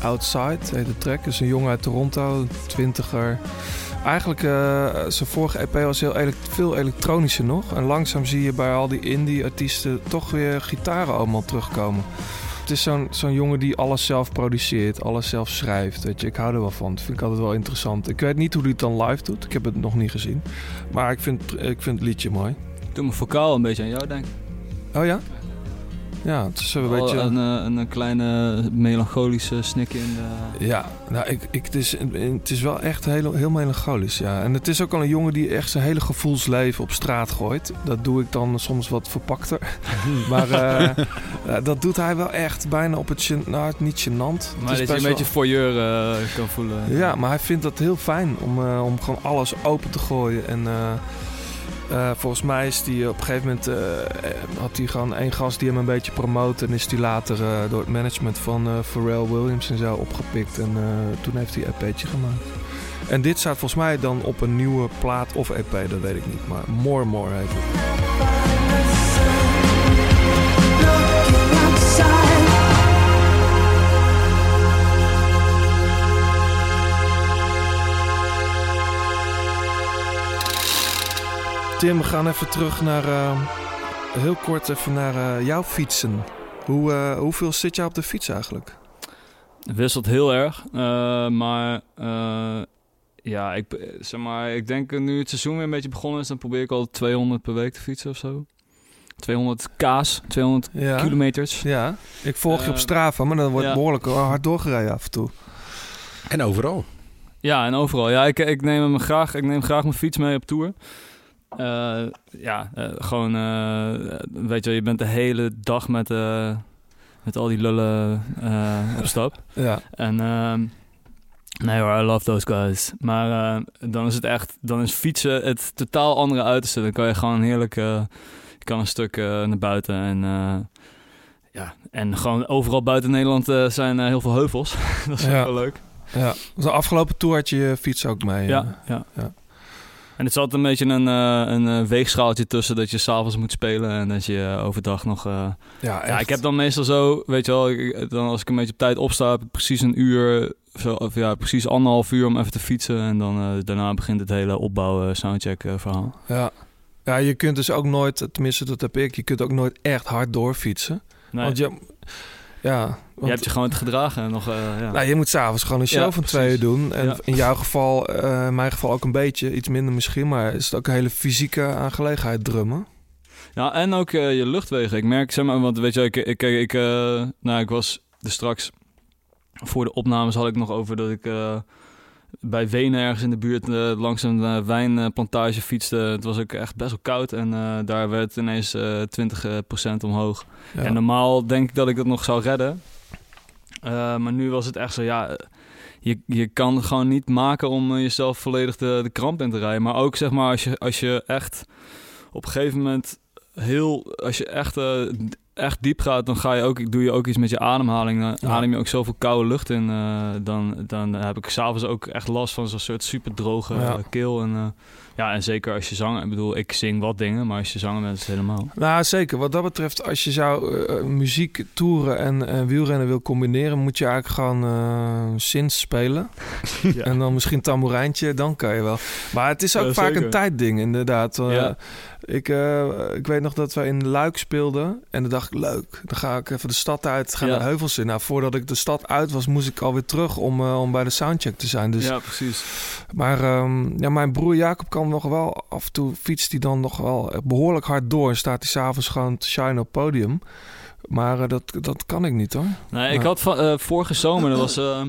Outside heet de track. Is een jongen uit Toronto, twintiger. Eigenlijk, eh, zijn vorige EP was heel veel elektronischer nog. En langzaam zie je bij al die indie-artiesten toch weer gitaren allemaal terugkomen. het is zo'n zo'n jongen die alles zelf produceert, alles zelf schrijft. Weet je, ik hou er wel van. Dat vind ik altijd wel interessant. Ik weet niet hoe hij het dan live doet. Ik heb het nog niet gezien. Maar ik vind, ik vind het liedje mooi. Doe mijn vocaal een beetje aan jou, denk ik. Oh ja? Ja, het is een Wel beetje... Een, eh, een, een kleine melancholische snikje in de... Ja, nou, ik, ik, het, is, het is wel echt heel, heel melancholisch, ja. En het is ook al een jongen die echt zijn hele gevoelsleven op straat gooit. Dat doe ik dan soms wat verpakter. maar eh, dat doet hij wel echt bijna op het... Nou, niet gênant. Maar dat is je een beetje eh, kan voelen. Ja, maar hij vindt dat heel fijn om, eh, om gewoon alles open te gooien. En eh, eh, volgens mij is die op een gegeven moment... eh, eh, had hij gewoon één gast die hem een beetje promoot. En is die later eh, door het management van eh Pharrell Williams en zo opgepikt. En eh, toen heeft hij een EP'tje gemaakt. En dit staat volgens mij dan op een nieuwe plaat of EP, dat weet ik niet. Maar More More heet het. Tim, we gaan even terug naar... eh, heel kort even naar eh, jouw fietsen. Hoe, eh, hoeveel zit jij op de fiets eigenlijk? Het wisselt heel erg. eh, maar eh, ja, ik, zeg maar, ik denk nu het seizoen weer een beetje begonnen is, dan probeer ik al 200 per week te fietsen of zo. 200 k's, 200 Ja. kilometers. Ja, ik volg je op Strava, maar dan wordt ja. behoorlijk hard doorgereden af en toe. En overal. Ja, en overal. Ja, ik, ik, neem hem graag, ik neem graag mijn fiets mee op tour. Eh, ja, eh, gewoon, eh, weet je, wel, je bent de hele dag met, met al die lullen op stap. Ja, En ehm, nee hoor, I love those guys. Maar dan is het echt, dan is fietsen het totaal andere uiterste. Dan kan je gewoon heerlijk, je kan een stuk naar buiten en ja, en gewoon overal buiten Nederland zijn heel veel heuvels. dat is Ja. ook wel leuk. ja. De afgelopen tour had je je fiets ook mee. Ja, ja. Ja. En het zat een beetje een, een eh, weegschaaltje tussen dat je s'avonds moet spelen en dat je overdag nog... eh, ja, ik heb dan meestal zo, weet je wel, ik- dan als ik een beetje op tijd opsta, heb ik precies een uur, zo, of ja, precies anderhalf uur om even te fietsen. En dan daarna begint het hele opbouwen, soundcheck verhaal. Ja. ja, je kunt dus ook nooit, tenminste dat heb ik, je kunt ook nooit echt hard doorfietsen. Nee, Want je, ja, je want, hebt je gewoon te gedragen en nog, eh, ja. nou, je moet s'avonds gewoon een show Ja, van precies. twee uur doen. En Ja. in jouw geval, eh, in mijn geval ook een beetje, iets minder misschien, maar is het ook een hele fysieke aangelegenheid drummen. Ja, en ook eh, je luchtwegen. Ik merk, zeg maar, want weet je, ik, ik, ik, ik, nou, ik was er straks voor de opnames had ik nog over dat ik bij Wenen ergens in de buurt eh, langs een eh, wijnplantage fietste. Het was ook echt best wel koud en eh, daar werd ineens eh 20% omhoog. Ja. En normaal denk ik dat ik dat nog zou redden. Maar nu was het echt zo, ja, je, je kan het gewoon niet maken om jezelf volledig de, de kramp in te rijden. Maar ook zeg maar, als je, als je echt op een gegeven moment heel, als je echt, echt diep gaat, dan ga je ook, doe je ook iets met je ademhaling. Dan Ja. adem je ook zoveel koude lucht in. eh, dan, dan heb ik s'avonds ook echt last van zo'n soort super droge Ja. keel. En, eh, ja, en zeker als je zanger, ik bedoel, ik zing wat dingen, maar als je zanger bent, is het helemaal. Nou, zeker. Wat dat betreft, als je zou eh, muziek, toeren en eh, wielrennen wil combineren, moet je eigenlijk gewoon eh synths spelen. Ja. En dan misschien tamboerijntje, dan kan je wel. Maar het is ook Ja, vaak zeker. een tijdding, inderdaad. Eh, Ja. ik, eh, ik weet nog dat we in Luik speelden. En dan dacht ik, leuk, dan ga ik even de stad uit, ga Ja. naar de heuvels in. Nou, voordat ik de stad uit was, moest ik alweer terug om, eh, om bij de soundcheck te zijn. Dus, ja, precies. Maar ehm, ja, mijn broer Jacob kan nog wel, af en toe fietst hij dan nog wel behoorlijk hard door. En staat hij s'avonds gewoon te shine op podium. Maar eh, dat, dat kan ik niet hoor. Nee, ik had van, eh, vorige zomer, dat was, eh,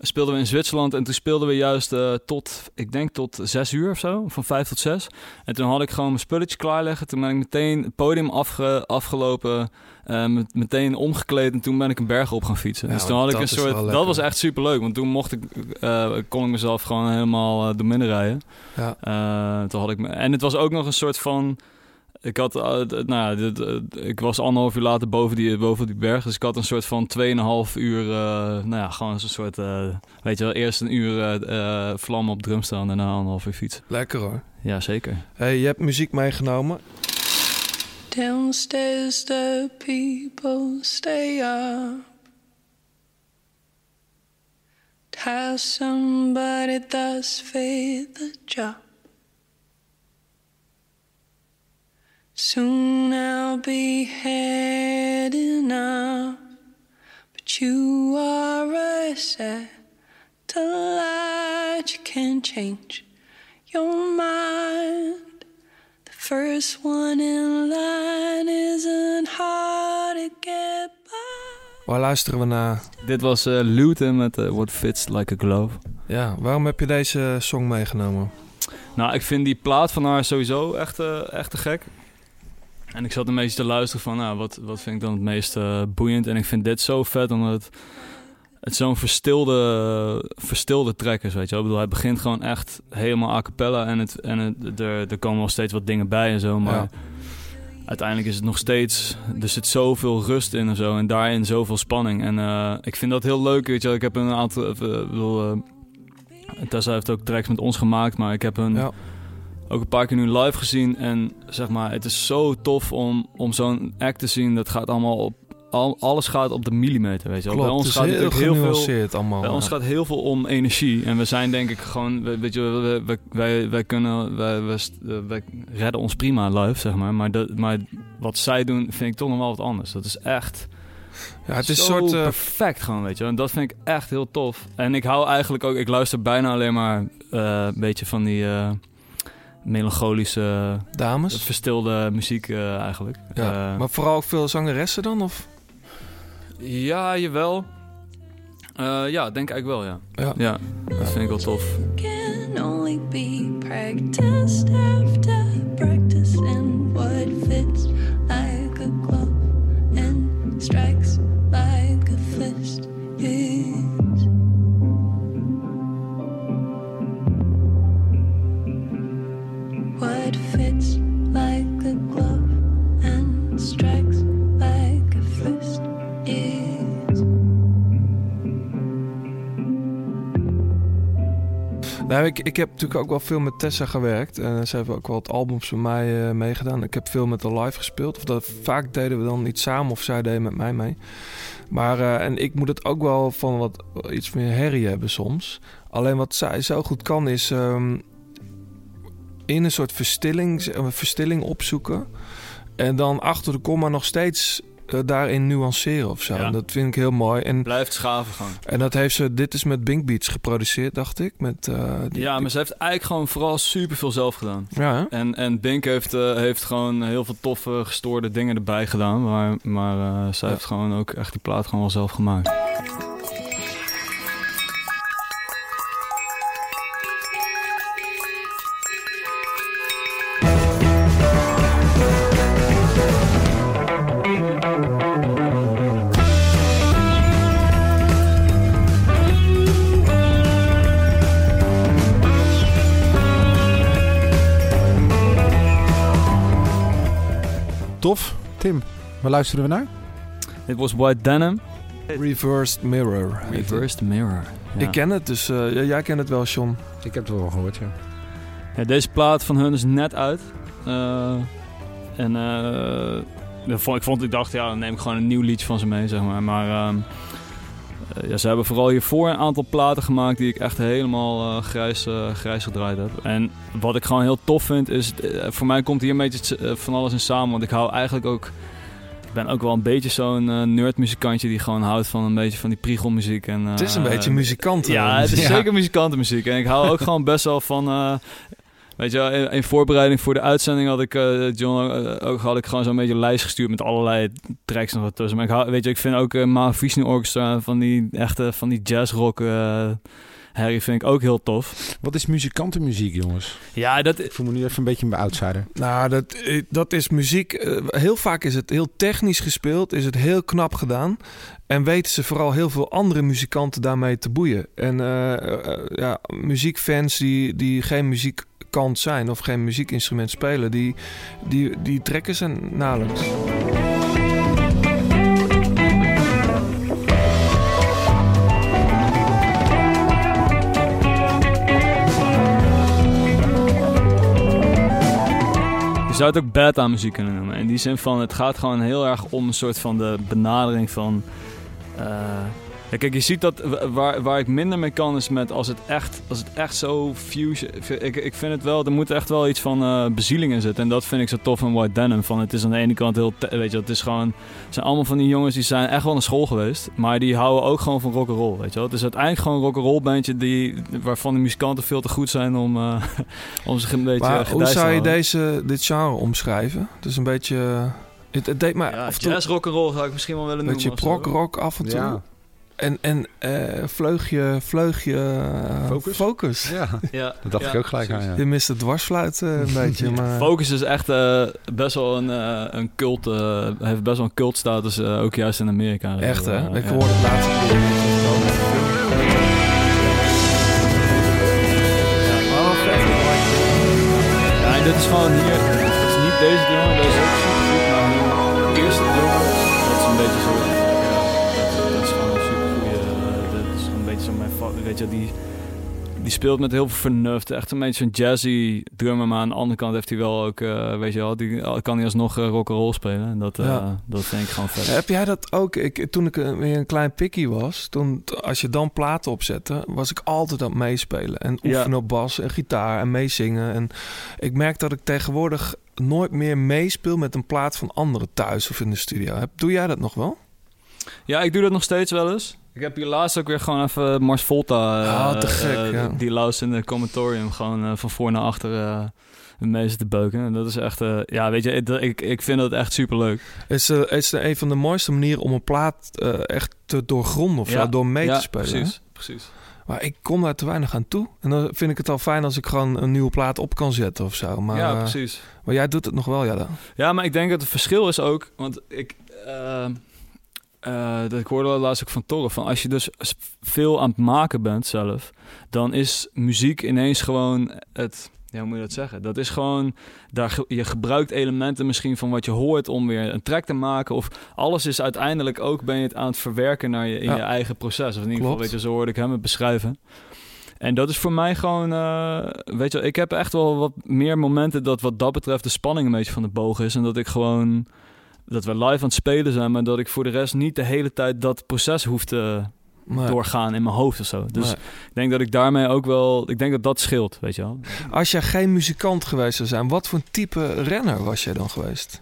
speelden we in Zwitserland en toen speelden we juist eh, tot, ik denk tot zes uur of zo, van vijf tot zes. En toen had ik gewoon mijn spulletjes klaarleggen. Toen ben ik meteen het podium afge, afgelopen, eh, met- meteen omgekleed en toen ben ik een berg op gaan fietsen. Dus toen had ik dat een soort, dat was echt super leuk, want toen mocht ik, eh, kon ik mezelf gewoon helemaal uh, door midden rijden. Ja. Eh, toen had ik me, en het was ook nog een soort van. Ik had, eh, nou dit, eh, ik was anderhalf uur later boven die, boven die berg. Dus ik had een soort van 2,5 uur, eh, nou ja, gewoon zo'n soort, eh, weet je wel, eerst een uur eh, eh, vlam op drum staan, daarna anderhalf uur fietsen. Lekker hoor. Ja, zeker. Hey, je hebt muziek meegenomen. Downstairs, the people stay up. Has somebody thus faith the job? Soon I'll be heading up but You are a satellite, you can change your mind. First one in line isn't hard to get by. Waar luisteren we naar? Dit was eh Luton met eh, What Fits Like a Glove. Ja, waarom heb je deze song meegenomen? Nou, ik vind die plaat van haar sowieso echt, eh, echt te gek. En ik zat een beetje te luisteren van, nou, wat, wat vind ik dan het meest boeiend? En ik vind dit zo vet, omdat het, het zo'n verstilde, verstilde track is, weet je wel. Ik bedoel, hij begint gewoon echt helemaal a cappella en, het, en het, er, er komen wel steeds wat dingen bij en zo, maar... Ja. Uiteindelijk is het nog steeds... Er zit zoveel rust in en zo. En daarin zoveel spanning. En eh, ik vind dat heel leuk, weet je wel. Ik heb een aantal... eh, ik bedoel, eh, Tessa heeft ook tracks met ons gemaakt, maar ik heb een, Ja. ook een paar keer nu live gezien. En zeg maar, het is zo tof om, om zo'n act te zien. Dat gaat allemaal op, al, alles gaat op de millimeter, weet je. Klopt, Bij ons het is gaat heel heel veel, allemaal. bij ons ja. gaat heel veel om energie. En we zijn denk ik gewoon, we- weet je, we- wij, wij kunnen, wij, wij, redden ons prima live, zeg maar. Maar, dat, maar wat zij doen, vind ik toch nog wel wat anders. Dat is echt ja, het is een soort... eh, perfect gewoon, weet je. En dat vind ik echt heel tof. En ik hou eigenlijk ook, ik luister bijna alleen maar eh, een beetje van die eh, melancholische, dames. verstilde muziek eigenlijk. Ja. Maar vooral ook veel zangeressen dan? Of? Ja, jawel. Eh, ja, denk ik wel, ja. Ja. Ja, dat vind ik wel tof. Can only be practiced after practice, and what fits ik, ik heb natuurlijk ook wel veel met Tessa gewerkt. En ze hebben ook wel wat albums voor mij eh, meegedaan. Ik heb veel met haar live gespeeld. Of dat, vaak deden we dan iets samen of zij deden met mij mee. Maar, eh, en ik moet het ook wel van wat iets meer herrie hebben soms. Alleen wat zij zo goed kan is ehm, in een soort verstilling, verstilling opzoeken. En dan achter de komma nog steeds eh, daarin nuanceren of zo. Ja. Dat vind ik heel mooi. En Blijft schaven gewoon. en dat heeft ze, dit is met Bink Beats geproduceerd, dacht ik. Met, eh, die- Ja, maar ze heeft eigenlijk gewoon vooral super veel zelf gedaan. ja, hè? En, en Bink heeft, eh, heeft gewoon heel veel toffe, gestoorde dingen erbij gedaan. Maar, maar zij Ja. heeft gewoon ook echt die plaat gewoon wel zelf gemaakt. Tof. Tim, waar luisteren we naar? Dit was White Denim, Reversed Mirror. Reversed Mirror. Ja. Ik ken het, dus eh, ja, jij kent het wel, John. Ik heb het wel gehoord, ja. Ja, deze plaat van hun is net uit. Eh, en eh, ik vond, ik dacht, ja, dan neem ik gewoon een nieuw liedje van ze mee, zeg maar. Maar ehm, eh, ja, ze hebben vooral hiervoor een aantal platen gemaakt die ik echt helemaal eh, grijs, eh, grijs gedraaid heb. En wat ik gewoon heel tof vind, is, eh, voor mij komt hier een beetje eh, van alles in samen. Want ik hou eigenlijk ook, ik ben ook wel een beetje zo'n eh nerdmuzikantje die gewoon houdt van een beetje van die priegelmuziek. En, Het is een eh, beetje muzikant. ja, het is Ja. zeker muzikantenmuziek. En ik hou ook gewoon best wel van... eh, weet je wel, in, in voorbereiding voor de uitzending had ik... eh, John, eh, ook had ik gewoon zo'n beetje een lijst gestuurd... met allerlei tracks nog wat tussen. Maar ik, hou, weet je, ik vind ook uh, Mahavishnu Orchestra... van die echte, van die jazzrock... eh Harry vind ik ook heel tof. Wat is muzikantenmuziek, jongens? Ja, dat... Ik voel me nu even een beetje een outsider. Nou, dat, eh, dat is muziek. eh, Heel vaak is het heel technisch gespeeld, is het heel knap gedaan. En weten ze vooral heel veel andere muzikanten daarmee te boeien. En eh, eh, ja, muziekfans die, die geen muziekkant zijn of geen muziekinstrument spelen, die, die, die trekken ze nauwelijks. Je zou het ook beta muziek kunnen noemen. In die zin van, het gaat gewoon heel erg om een soort van de benadering van... eh, Ja, kijk, je ziet dat waar, waar ik minder mee kan is met als het echt, als het echt zo fusion... Ik, ik vind het wel, er moet echt wel iets van eh bezieling in zitten. En dat vind ik zo tof van White Denim. Van, het is aan de ene kant heel, weet je, het is gewoon... Het zijn allemaal van die jongens die zijn echt wel naar school geweest. Maar die houden ook gewoon van rock'n'roll, weet je wel. Het is uiteindelijk gewoon een rock'n'roll bandje die, waarvan de muzikanten veel te goed zijn om, eh, om zich een beetje Maar hoe zou je deze, dit genre omschrijven? Het is een beetje... Het, het deed mij Ja, af en toe jazz rock'n'roll zou ik misschien wel willen een noemen. beetje of zo. prog rock af en toe. Ja. En, en eh, vleugje, vleugje Focus? focus. ja, Ja, dat dacht ja, ik ook gelijk aan. Ja. Je mist de dwarsfluit eh, een beetje. Maar... Focus is echt eh, best wel een, een cult, eh, heeft best wel een cultstatus, eh, ook juist in Amerika. Echt hè? Ik ja. hoorde het laatst een keer. Ja, en dit is gewoon hier, weet je, die, die speelt met heel veel vernuft, echt een beetje zo'n jazzy drummer, maar aan de andere kant heeft hij wel ook, eh, weet je wel, die kan hij alsnog uh, rock'n'roll spelen, en dat, eh, Ja. dat vind ik gewoon vet. Heb jij dat ook? Ik, toen ik een- weer een klein pikkie was, toen, als je dan platen opzette, was ik altijd aan het meespelen. En Ja. oefenen op bas en gitaar en meezingen. En ik merk dat ik tegenwoordig nooit meer meespeel met een plaat van anderen thuis of in de studio. Doe jij dat nog wel? Ja, ik doe dat nog steeds wel eens. Ik heb hier laatst ook weer gewoon even Mars Volta. eh, Ah, te gek, eh, ja. Die Laus in de commentorium gewoon eh, van voor naar achter eh mee te beuken. En dat is echt, eh, ja, weet je, ik, ik, ik vind dat echt super leuk. Is, eh, is een van de mooiste manieren om een plaat eh, echt te doorgronden of Ja, zo, door mee ja, te spelen. hè? Precies, precies. Maar ik kom daar te weinig aan toe. En dan vind ik het al fijn als ik gewoon een nieuwe plaat op kan zetten of zo. Maar, ja, eh, precies. maar jij doet het nog wel, ja dan. Ja, maar ik denk dat het verschil is ook, want ik, eh, dat ik hoorde laatst ook van Torre, van als je dus veel aan het maken bent zelf, dan is muziek ineens gewoon het, ja, hoe moet je dat zeggen? Dat is gewoon, daar, je gebruikt elementen misschien van wat je hoort om weer een track te maken, of alles is uiteindelijk ook, ben je het aan het verwerken naar je, in Ja. je eigen proces, of in ieder geval, weet je, zo hoorde ik hem het beschrijven. En dat is voor mij gewoon, eh, weet je, ik heb echt wel wat meer momenten dat wat dat betreft de spanning een beetje van de boog is. En dat ik gewoon, dat we live aan het spelen zijn, maar dat ik voor de rest niet de hele tijd dat proces hoef te Maar doorgaan in mijn hoofd of zo. Dus Nee. ik denk dat ik daarmee ook wel, ik denk dat dat scheelt, weet je wel. als jij geen muzikant geweest zou zijn, wat voor type renner was jij dan geweest?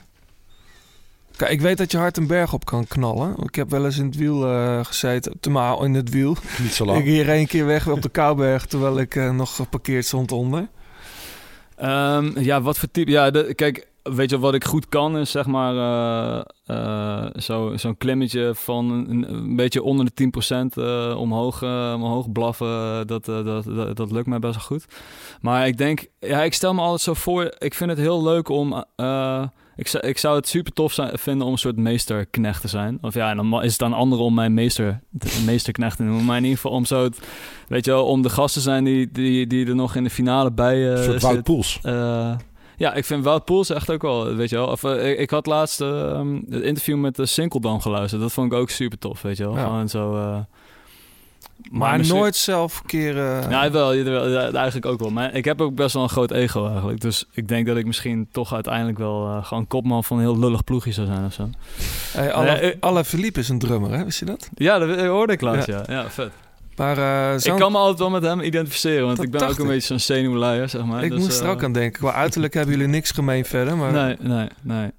Kijk, ik weet dat je hard een berg op kan knallen. Ik heb wel eens in het wiel eh, gezeten, temaal in het wiel. Niet zo Ik lang. hier één keer weg op de Kouberg, terwijl ik eh, nog geparkeerd stond onder. Ehm, ja, wat voor type? Ja, de- kijk, weet je wat ik goed kan is zeg maar eh, eh, zo, zo'n klimmetje van een, een beetje onder de 10% eh, omhoog, omhoog blaffen. Dat, dat, dat, dat lukt mij best wel goed. Maar ik denk, ja, ik stel me altijd zo voor. Ik vind het heel leuk om. ik, zou, ik zou het super tof zijn, vinden om een soort meesterknecht te zijn. Of ja, en dan is het aan anderen om mijn meester, meesterknecht te noemen. Maar in ieder geval om zo, het, weet je wel, om de gasten zijn die, die, die er nog in de finale bij Een soort Wout zit. Poels. Eh, ja, ik vind Wout Poels echt ook wel, weet je wel. Of, eh, ik, ik had laatst eh, het interview met de Sinkeldam geluisterd. Dat vond ik ook super tof, weet je wel. Ja. Gewoon zo... eh, Maar, misschien- nooit zelf keren. Ja, wel, ja, eigenlijk ook wel. Maar ik heb ook best wel een groot ego eigenlijk. Dus ik denk dat ik misschien toch uiteindelijk wel eh, gewoon kopman van een heel lullig ploegje zou zijn of zo. Hey, alle, eh, Philippe is een drummer, hè? Wist je dat? Ja, dat hoorde ik laatst, ja. Ja, vet. Maar eh, Ik kan me altijd wel met hem identificeren, want ik ben ook een ik. beetje zo'n zenuwleier, zeg maar. ik Dus, moest er eh, ook aan denken. Qua uiterlijk hebben jullie niks gemeen verder, maar... Nee, nee, nee.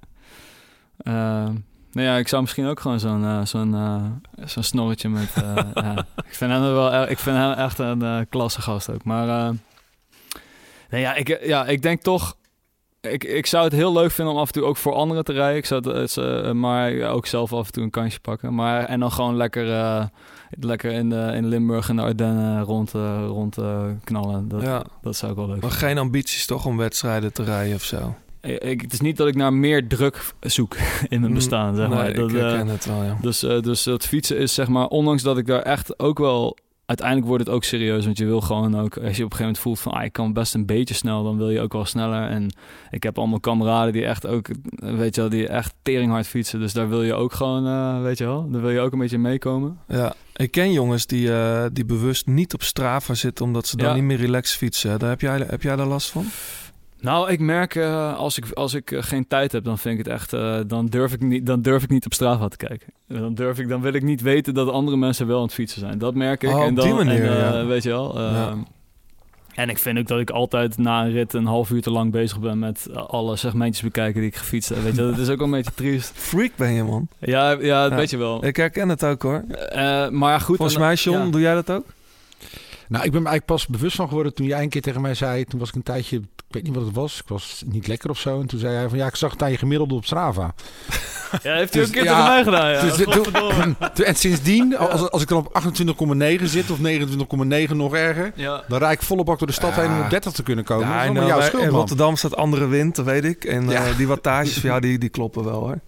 Ehm, nou ja, ik zou misschien ook gewoon zo'n eh, zo'n eh, zo'n snorretje met... eh, ja. Ik vind hem wel ik vind hem echt een eh klasse gast ook. Maar eh, nee, ja, ik, ja, ik denk toch... Ik, ik zou het heel leuk vinden om af en toe ook voor anderen te rijden. Ik zou het, het, eh, maar ook zelf af en toe een kansje pakken. Maar, en dan gewoon lekker, eh, lekker in, de, in Limburg en de Ardennen rond, eh, rond eh, knallen. Dat, Ja. dat zou ik wel leuk Maar geen ambities toch om wedstrijden te rijden of zo? ik, het is niet dat ik naar meer druk zoek in mijn bestaan, zeg maar. Nee, Dat, ik eh, herken het wel, ja. dus, eh, dus het fietsen is zeg maar, ondanks dat ik daar echt ook wel... Uiteindelijk wordt het ook serieus, want je wil gewoon ook... Als je op een gegeven moment voelt van, ah, ik kan best een beetje snel, dan wil je ook wel sneller. En ik heb allemaal kameraden die echt ook, weet je wel, die echt teringhard fietsen. Dus daar wil je ook gewoon, eh, weet je wel, daar wil je ook een beetje meekomen. Ja, ik ken jongens die, eh, die bewust niet op Strava zitten omdat ze dan Ja. niet meer relaxed fietsen. Daar heb jij, heb jij daar last van? Nou, ik merk eh, als ik, als ik eh, geen tijd heb, dan vind ik het echt. eh, dan, durf ik niet, dan durf ik niet op Strava te kijken. Dan, durf ik, dan wil ik niet weten dat andere mensen wel aan het fietsen zijn. Dat merk ik. Oh, en op dan, die manier, en, eh, ja. Weet je wel. eh, Ja. En ik vind ook dat ik altijd na een rit een half uur te lang bezig ben met alle segmentjes bekijken die ik gefietst heb. Weet je, dat is ook wel een beetje triest. Freak ben je, man. Ja, ja, dat Ja. weet je wel. Ik herken het ook, hoor. Eh, maar goed. Volgens en- mij, John, ja. doe jij dat ook? Nou, ik ben me eigenlijk pas bewust van geworden toen jij een keer tegen mij zei. Toen was ik een tijdje, ik weet niet wat het was. Ik was niet lekker of zo. En toen zei hij van ja, ik zag het aan je gemiddelde op Strava. Ja, heeft hij ook een keer Dus, tegen ja, mij gedaan. Ja. Dus toen- en sindsdien, als, als ik dan op 28,9 zit of 29,9 nog erger. ja. Dan rijd ik volle bak door de stad Ja. heen om op 30 te kunnen komen. Ja, jouw schuld, in. Rotterdam staat andere wind, dat weet ik. En Ja. eh, die wattages van jou, die, die kloppen wel, hoor.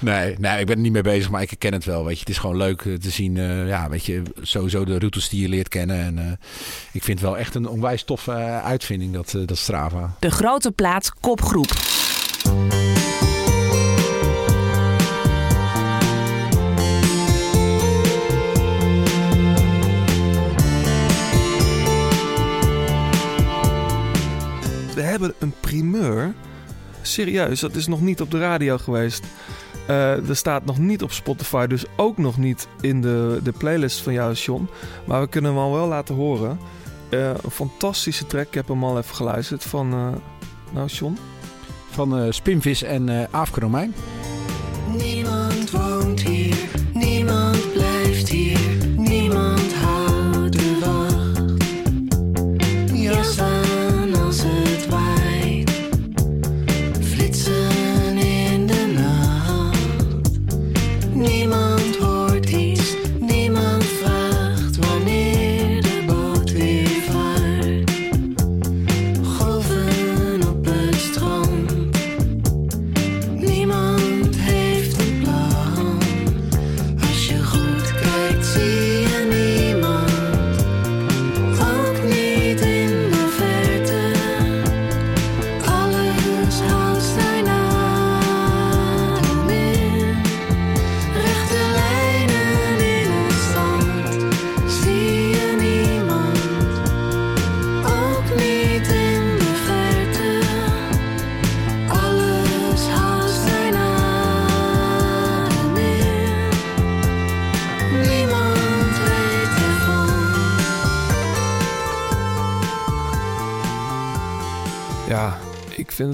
Nee, nee, ik ben er niet mee bezig, maar ik herken het wel. Weet je, het is gewoon leuk eh, te zien. eh, ja, weet je, sowieso de routes die je leert kennen. En eh, ik vind het wel echt een onwijs toffe eh, uitvinding, dat, eh, dat Strava. De grote plaat kopgroep. We hebben een primeur. Serieus, dat is nog niet op de radio geweest. Eh, er staat nog niet op Spotify, dus ook nog niet in de, de playlist van jou, John. Maar we kunnen hem al wel laten horen. Eh, een fantastische track, ik heb hem al even geluisterd van... eh, nou, John? Van eh, Spinvis en eh Aafke Romein. Niemand woont Niemand hoort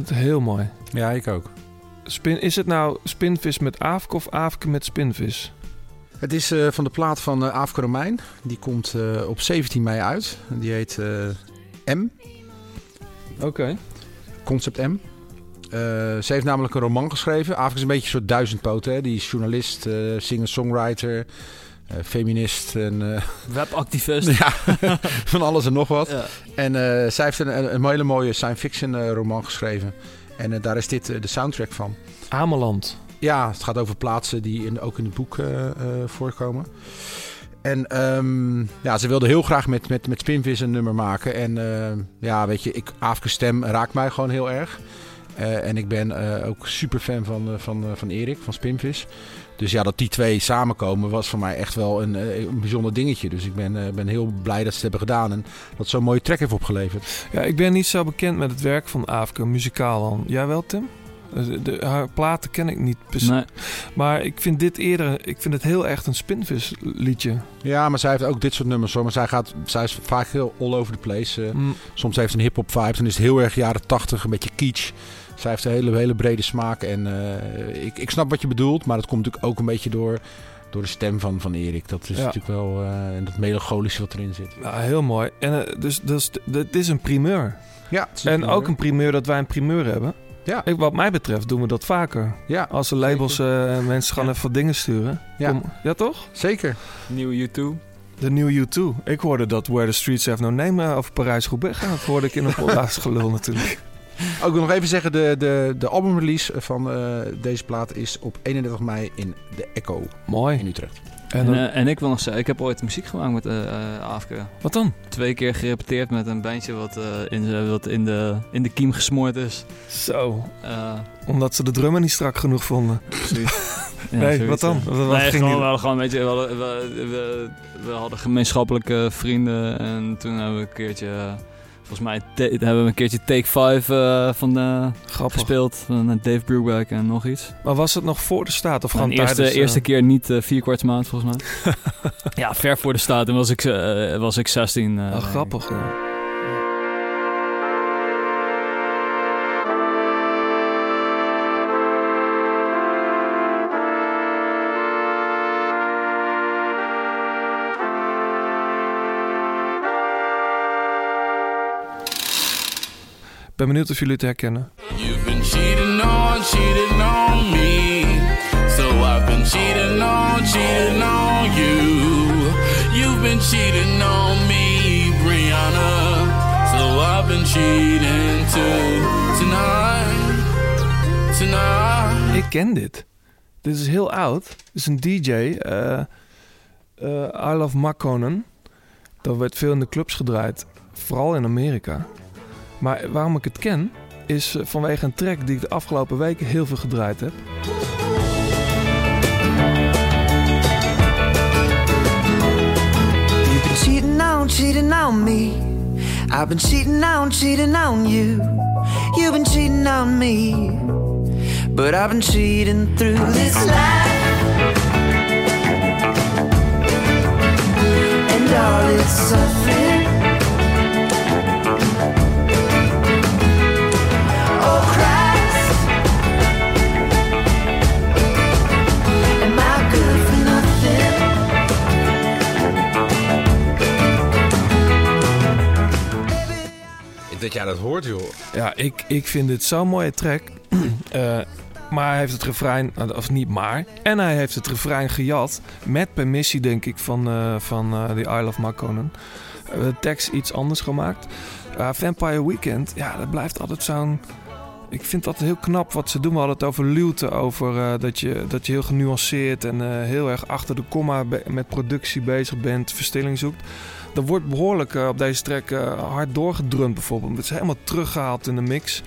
het heel mooi. Ja, ik ook. Spin, is het nou spinvis met aafke of aafke met spinvis? Het is eh, van de plaat van eh Aafke Romein. Die komt eh, op 17 mei uit. En Die heet eh, M, Oké. Concept M. Eh, ze heeft namelijk een roman geschreven. Aafke is een beetje een soort duizendpoot. Hè? Die is journalist, eh, singer-songwriter, feminist en eh, Webactivist. ja, van alles en nog wat. Ja. En eh, zij heeft een, een, hele mooie science fiction eh, roman geschreven. En eh, daar is dit eh, de soundtrack van. Ameland. Ja, het gaat over plaatsen die in, ook in het boek eh, eh, voorkomen. En ehm, ja, ze wilde heel graag met, met, met Spinvis een nummer maken. En eh, ja, weet je, ik, Aafke stem raakt mij gewoon heel erg. Eh, en ik ben eh, ook super fan van, eh, van, eh, van Erik, van Spinvis. Dus ja, dat die twee samenkomen was voor mij echt wel een, eh, een bijzonder dingetje. Dus ik ben, eh, ben heel blij dat ze het hebben gedaan. En dat zo'n mooie track heeft opgeleverd. Ja, ik ben niet zo bekend met het werk van Aafke, muzikaal dan. Jij wel, Tim? Eh, De, haar platen ken ik niet. precies. Nee. Maar ik vind dit eerder, ik vind het heel echt een spinvis liedje. Ja, maar zij heeft ook dit soort nummers hoor. Maar zij, gaat, zij is vaak heel all over the place. Mm, Soms heeft ze een hip-hop vibe. Dan is het heel erg jaren 80, een beetje kitsch. Zij heeft een hele, hele brede smaak. En eh, ik, ik snap wat je bedoelt. Maar het komt natuurlijk ook een beetje door, door de stem van, van Erik. Dat is Ja. natuurlijk wel eh, en dat melancholische wat erin zit. ja, heel mooi. En eh, dus, dus dit is een primeur. Ja, het is een En primeur. ook een primeur dat wij een primeur hebben. Ja. Ik, wat mij betreft doen we dat vaker. Ja, Als de labels eh, mensen gaan Ja. even wat dingen sturen. Ja. Kom- ja, toch? zeker. Nieuwe U2. De nieuwe U2. Ik hoorde dat Where the Streets Have No Name over Parijs-Roubaix gaat. Dat hoorde ik in een podcast gelul natuurlijk. Ook nog even zeggen, de, de, de albumrelease van eh, deze plaat is op 31 mei in de Echo in Mooi. Utrecht. En eh, en ik wil nog zeggen, ik heb ooit muziek gemaakt met eh eh, Afke. wat dan? Twee keer gerepeteerd met een bandje wat, eh, in, wat in, de, in de kiem gesmoord is. Zo. Eh, Omdat ze de drummer niet strak genoeg vonden. ja, nee, zoiets, wat dan? ja. Wat, wat nee, ging gewoon, we hadden gewoon, weet je, we hadden, we, we, we hadden gemeenschappelijke vrienden en toen hebben we een keertje, Volgens mij hebben we een keertje Take 5 eh, van eh, Grappig. gespeeld. Van eh, Dave Brubeck en nog iets. Maar was het nog voor de staat of Gewoon gewoon de eerste, tijdens... eh, eerste keer niet vier kwart maand volgens mij. ja, ver voor de staat. En was ik, was ik 16. eh, Oh, denk ik. grappig, ja. Ben benieuwd of jullie het herkennen. You've been cheating on, cheating on me. So I've been cheating on, cheating on you. You've been cheating on me, Brianna. So I've been cheating too. Tonight, tonight. Ik ken dit. Dit is heel oud. Dit is een DJ. eh eh, I Love Makonnen. Dat werd veel in de clubs gedraaid. Vooral in Amerika. Maar waarom ik het ken... is eh, vanwege een track die ik de afgelopen weken heel veel gedraaid heb. You've been cheating on, cheating on me. I've been cheating on, cheating on you. You've been cheating on me. But I've been cheating through this life. And all its suffering. Dat jij dat hoort, joh. Ja, ik, ik vind dit zo'n mooie track. Eh, maar hij heeft het refrein, of niet maar. En hij heeft het refrein gejat. Met permissie, denk ik, van, eh van eh, The Isle of Makonnen. Eh, de tekst iets anders gemaakt. Vampire Weekend, ja, dat blijft altijd zo'n... Ik vind dat heel knap wat ze doen. We hadden het over luwte, over dat, je, dat je heel genuanceerd en heel erg achter de komma met productie bezig bent, verstilling zoekt. Er wordt behoorlijk eh, op deze track eh, hard doorgedrumd bijvoorbeeld. Het is helemaal teruggehaald in de mix.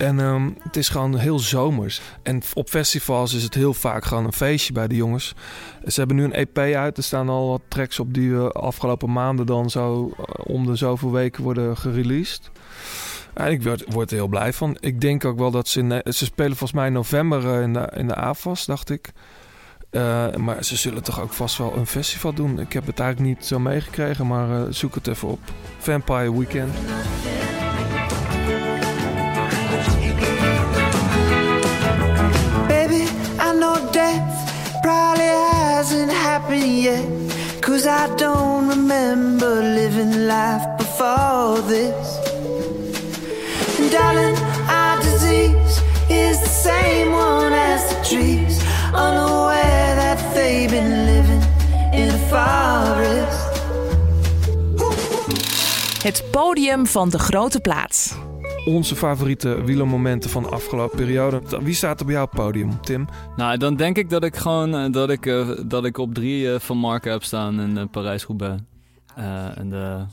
En ehm, het is gewoon heel zomers. En op festivals is het heel vaak gewoon een feestje bij de jongens. Ze hebben nu een EP uit. Er staan al wat tracks op die we afgelopen maanden dan zo eh, om de zoveel weken worden gereleased. En ik word, er heel blij van. Ik denk ook wel dat ze... In, ze spelen volgens mij in november eh, in de, in de dacht ik. Eh, maar ze zullen toch ook vast wel een festival doen. Ik heb het eigenlijk niet zo meegekregen, maar eh, zoek het even op. Vampire Weekend. Baby, I know death probably hasn't happened yet. Cause I don't remember living life before this. And darling, our disease is the same one as the trees. Unaware that they've been living in a forest. Het podium van de grote plaats. Onze favoriete wielermomenten van de afgelopen periode. Wie staat op jouw podium, Tim? Nou, dan denk ik dat ik gewoon eh, dat ik, eh, dat ik op drie eh, van Marken heb staan in uh, Parijs-Roubaix. Eh, en de,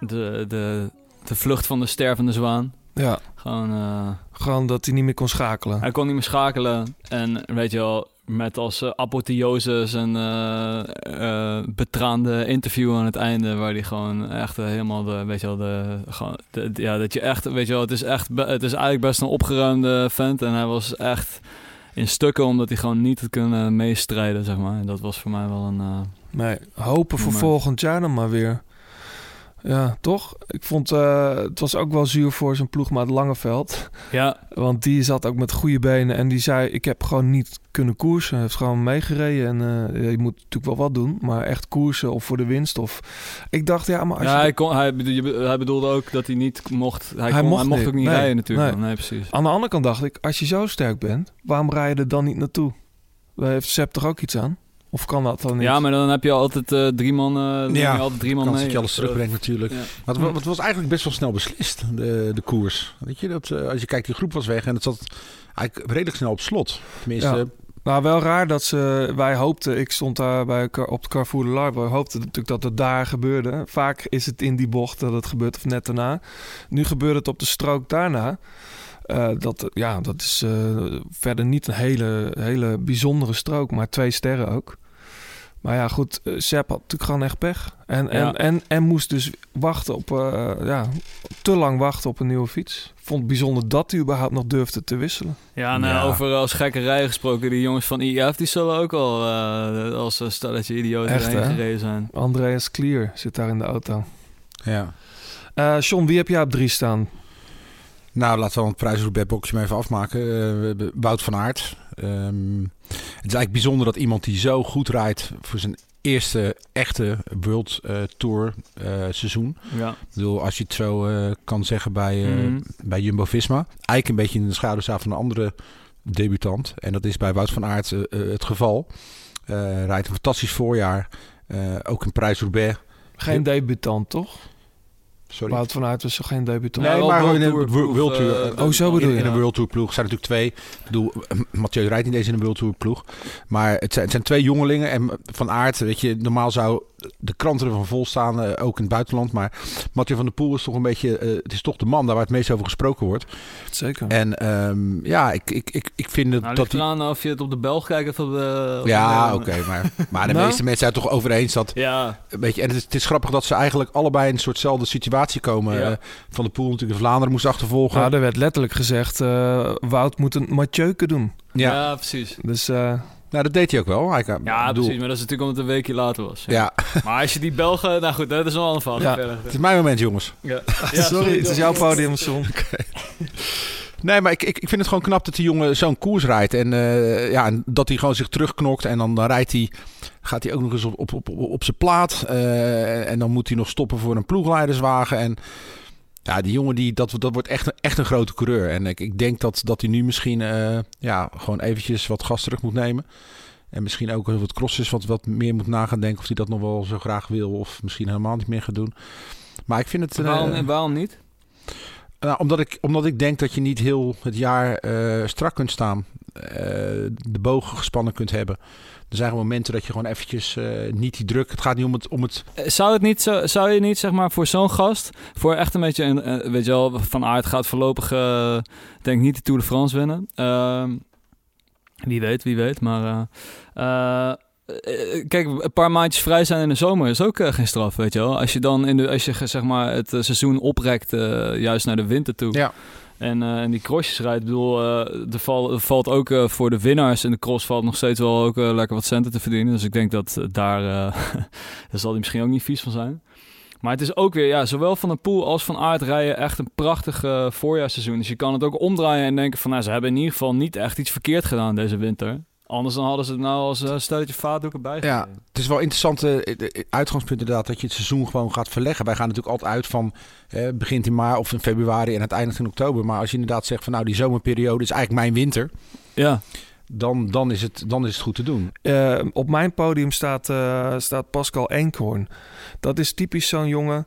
de, de, de vlucht van de stervende zwaan. Ja, Gewoon, eh, gewoon dat hij niet meer kon schakelen. hij kon niet meer schakelen. En weet je wel, met als uh, apotheose zijn uh, uh, betraande interview aan het einde, waar hij gewoon echt helemaal de, weet je wel, de, gewoon, de, ja, dat je echt, weet je wel, het is echt, het is eigenlijk best een opgeruimde vent en hij was echt in stukken omdat hij gewoon niet had kunnen meestrijden, zeg maar. En dat was voor mij wel een. uh, nee, hopen voor moment. volgend jaar dan maar weer. Ja, toch? Ik vond uh, het was ook wel zuur voor zijn ploegmaat Langeveld. Ja. Want die zat ook met goede benen en die zei: Ik heb gewoon niet kunnen koersen. Hij heeft gewoon meegereden en uh, je moet natuurlijk wel wat doen, maar echt koersen of voor de winst. Of ik dacht, ja, maar als ja, je... hij, kon, hij, bedoelde, hij bedoelde ook dat hij niet mocht. Hij, Hij kon, mocht hij mocht niet. ook niet Nee, rijden, natuurlijk. nee. Nee. precies. Aan de andere kant dacht ik: Als je zo sterk bent, waarom rij je er dan niet naartoe? Daar heeft Sepp toch ook iets aan? Of kan dat dan niet? Ja, maar dan heb je altijd uh, drie man, uh, Ja, je altijd drie man kans mee. dat je alles terugbrengt natuurlijk. Ja. Maar het, het was eigenlijk best wel snel beslist, de, de koers. Weet je, dat, eh, als je kijkt, die groep was weg en het zat eigenlijk redelijk snel op slot. Tenminste, Ja. Nou, wel raar dat ze... Wij hoopten... Ik stond daar bij, op de Carrefour de Larbe. We hoopten natuurlijk dat het daar gebeurde. Vaak is het in die bocht dat het gebeurt of net daarna. Nu gebeurde het op de strook daarna. Eh, dat, ja, dat is eh, verder niet een hele, hele bijzondere strook, maar twee sterren ook. Maar ja, goed, eh, Sepp had natuurlijk gewoon echt pech. En, en, Ja. en, en moest dus wachten op, eh, ja, te lang wachten op een nieuwe fiets. Vond het bijzonder dat hij überhaupt nog durfde te wisselen. Ja, nou, Ja. over als gekkerij gesproken. Die jongens van IF die zullen ook al eh, als een stelletje idioten Echt, erheen hè? gereden zijn. Andreas Klier zit daar in de auto. Ja. Eh John, wie heb jij op drie staan? Nou, laten we dan het prijsroepbedboxje maar even afmaken. Eh, Wout van Aert. Ehm, het is eigenlijk bijzonder dat iemand die zo goed rijdt voor zijn eerste echte World eh, Tour eh, seizoen. Ja. Ik bedoel, als je het zo kan zeggen bij, Mhm. bij Jumbo-Visma. Eigenlijk een beetje in de schaduw van een andere debutant. En dat is bij Wout van Aert het geval. Rijdt een fantastisch voorjaar. Ook een prijs-Roubaix. Geen debutant, toch? Sorry. Wout van Aert was toch geen debutant? Nee, maar in een World Tour. eh, Oh, zo bedoel in, je. in een World Tour ploeg zijn er natuurlijk twee. Ik bedoel, eh, Mathieu rijdt niet eens in een World Tour ploeg. Maar het zijn, het zijn twee jongelingen. En Van Aert, weet je, normaal zou de kranten ervan vol staan, eh, ook in het buitenland. Maar Mathieu van der Poel is toch een beetje, eh, het is toch de man daar waar het meest over gesproken wordt. Zeker. En ehm, ja, ik, ik, ik, ik vind het Nou, dat hij... eraan of je het op de Belg kijkt of op de... op Ja, de- oké, maar, maar de Nou? meeste mensen zijn het toch over eens dat... Ja, Weet je, en het is, het is grappig dat ze eigenlijk allebei in een soortzelfde situatie komen. Ja. Eh, van der Poel natuurlijk in Vlaanderen moest achtervolgen. Nou, er werd letterlijk gezegd, eh, Wout moet een Mathieuke doen. ja. ja. precies. Dus eh, nou dat deed hij ook wel. Hij, Ja, bedoel, precies. Maar dat is natuurlijk omdat het een weekje later was. Ja, Maar als je die Belgen... Nou goed, dat is wel een verhaal. Ja. Het is mijn moment, jongens. Ja. sorry, het is jouw podium, John. Nee, maar ik, ik, ik vind het gewoon knap dat die jongen zo'n koers rijdt. En eh, ja, en dat hij gewoon zich terugknokt. En dan, dan rijdt hij, gaat hij ook nog eens op, op, op, op zijn plaat. Eh, en dan moet hij nog stoppen voor een ploegleiderswagen. En ja, die jongen, die, dat, dat wordt echt, een- echt een grote coureur. En ik, ik denk dat, dat hij nu misschien eh, ja, gewoon eventjes wat gas terug moet nemen. En misschien ook wat crosses wat, wat meer moet na gaan denken. Of hij dat nog wel zo graag wil. Of misschien helemaal niet meer gaat doen. Maar ik vind het... Waarom, waarom niet? nou, omdat, ik, omdat ik denk dat je niet heel het jaar eh, strak kunt staan. Eh, de bogen gespannen kunt hebben. Er zijn momenten dat je gewoon eventjes eh, niet die druk... Het gaat niet om het... Om het Eh, Zou, het niet zo, zou je niet, zeg maar, voor zo'n gast, voor echt een beetje, een, weet je wel, Van Aert gaat voorlopig, denk niet de Tour de France winnen. Ehm, wie weet, wie weet, maar... kijk, een paar maandjes vrij zijn in de zomer is ook geen straf, weet je wel. Als je dan in de, als je zeg maar het seizoen oprekt, juist naar de winter toe. Ja. En, eh, en die crossjes rijdt, ik bedoel, eh, er, val, valt ook eh, voor de winnaars in de cross valt nog steeds wel ook lekker wat centen te verdienen. Dus ik denk dat daar, zal hij misschien ook niet vies van zijn. Maar het is ook weer, ja, zowel Van der Poel als Van Aert rijden echt een prachtig voorjaarsseizoen. Dus je kan het ook omdraaien en denken van, nou, ze hebben in ieder geval niet echt iets verkeerd gedaan deze winter. Anders dan hadden ze het nou als uh, stelletje vaatdoeken bij. ja, het is wel een interessante eh, eh, uitgangspunt inderdaad... dat je het seizoen gewoon gaat verleggen. Wij gaan natuurlijk altijd uit van... begint in maart of in februari en het eindigt in oktober. Maar als je inderdaad zegt van... nou, die zomerperiode is eigenlijk mijn winter... Ja, dan, dan, is, het, dan is het goed te doen. Eh, op mijn podium staat, eh, staat Pascal Eenkhoorn. Dat is typisch zo'n jongen.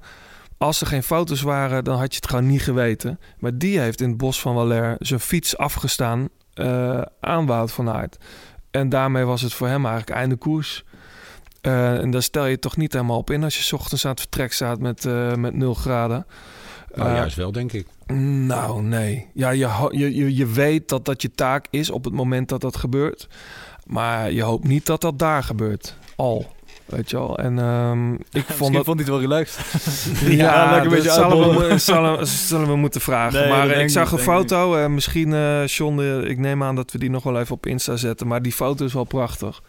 Als er geen foto's waren, dan had je het gewoon niet geweten. Maar die heeft in het bos van Waller zijn fiets afgestaan eh, aan Wout van Aert. En daarmee was het voor hem eigenlijk einde koers. Eh, en daar stel je toch niet helemaal op in als je 's ochtends aan het vertrek staat met, eh, met 0 graden. Nou, Eh, juist wel, denk ik. nou, nee. Ja, je, je, je weet dat dat je taak is op het moment dat dat gebeurt. Maar je hoopt niet dat dat daar gebeurt. Al. Weet je wel. En ehm, ik vond dat... vond hij het wel relaxed. Ja, lekker een beetje dat zullen we, zullen, zullen we moeten vragen. Nee, maar ik zag niet, een foto. eh, misschien, eh John, eh, ik neem aan dat we die nog wel even op Insta zetten. Maar die foto is wel prachtig.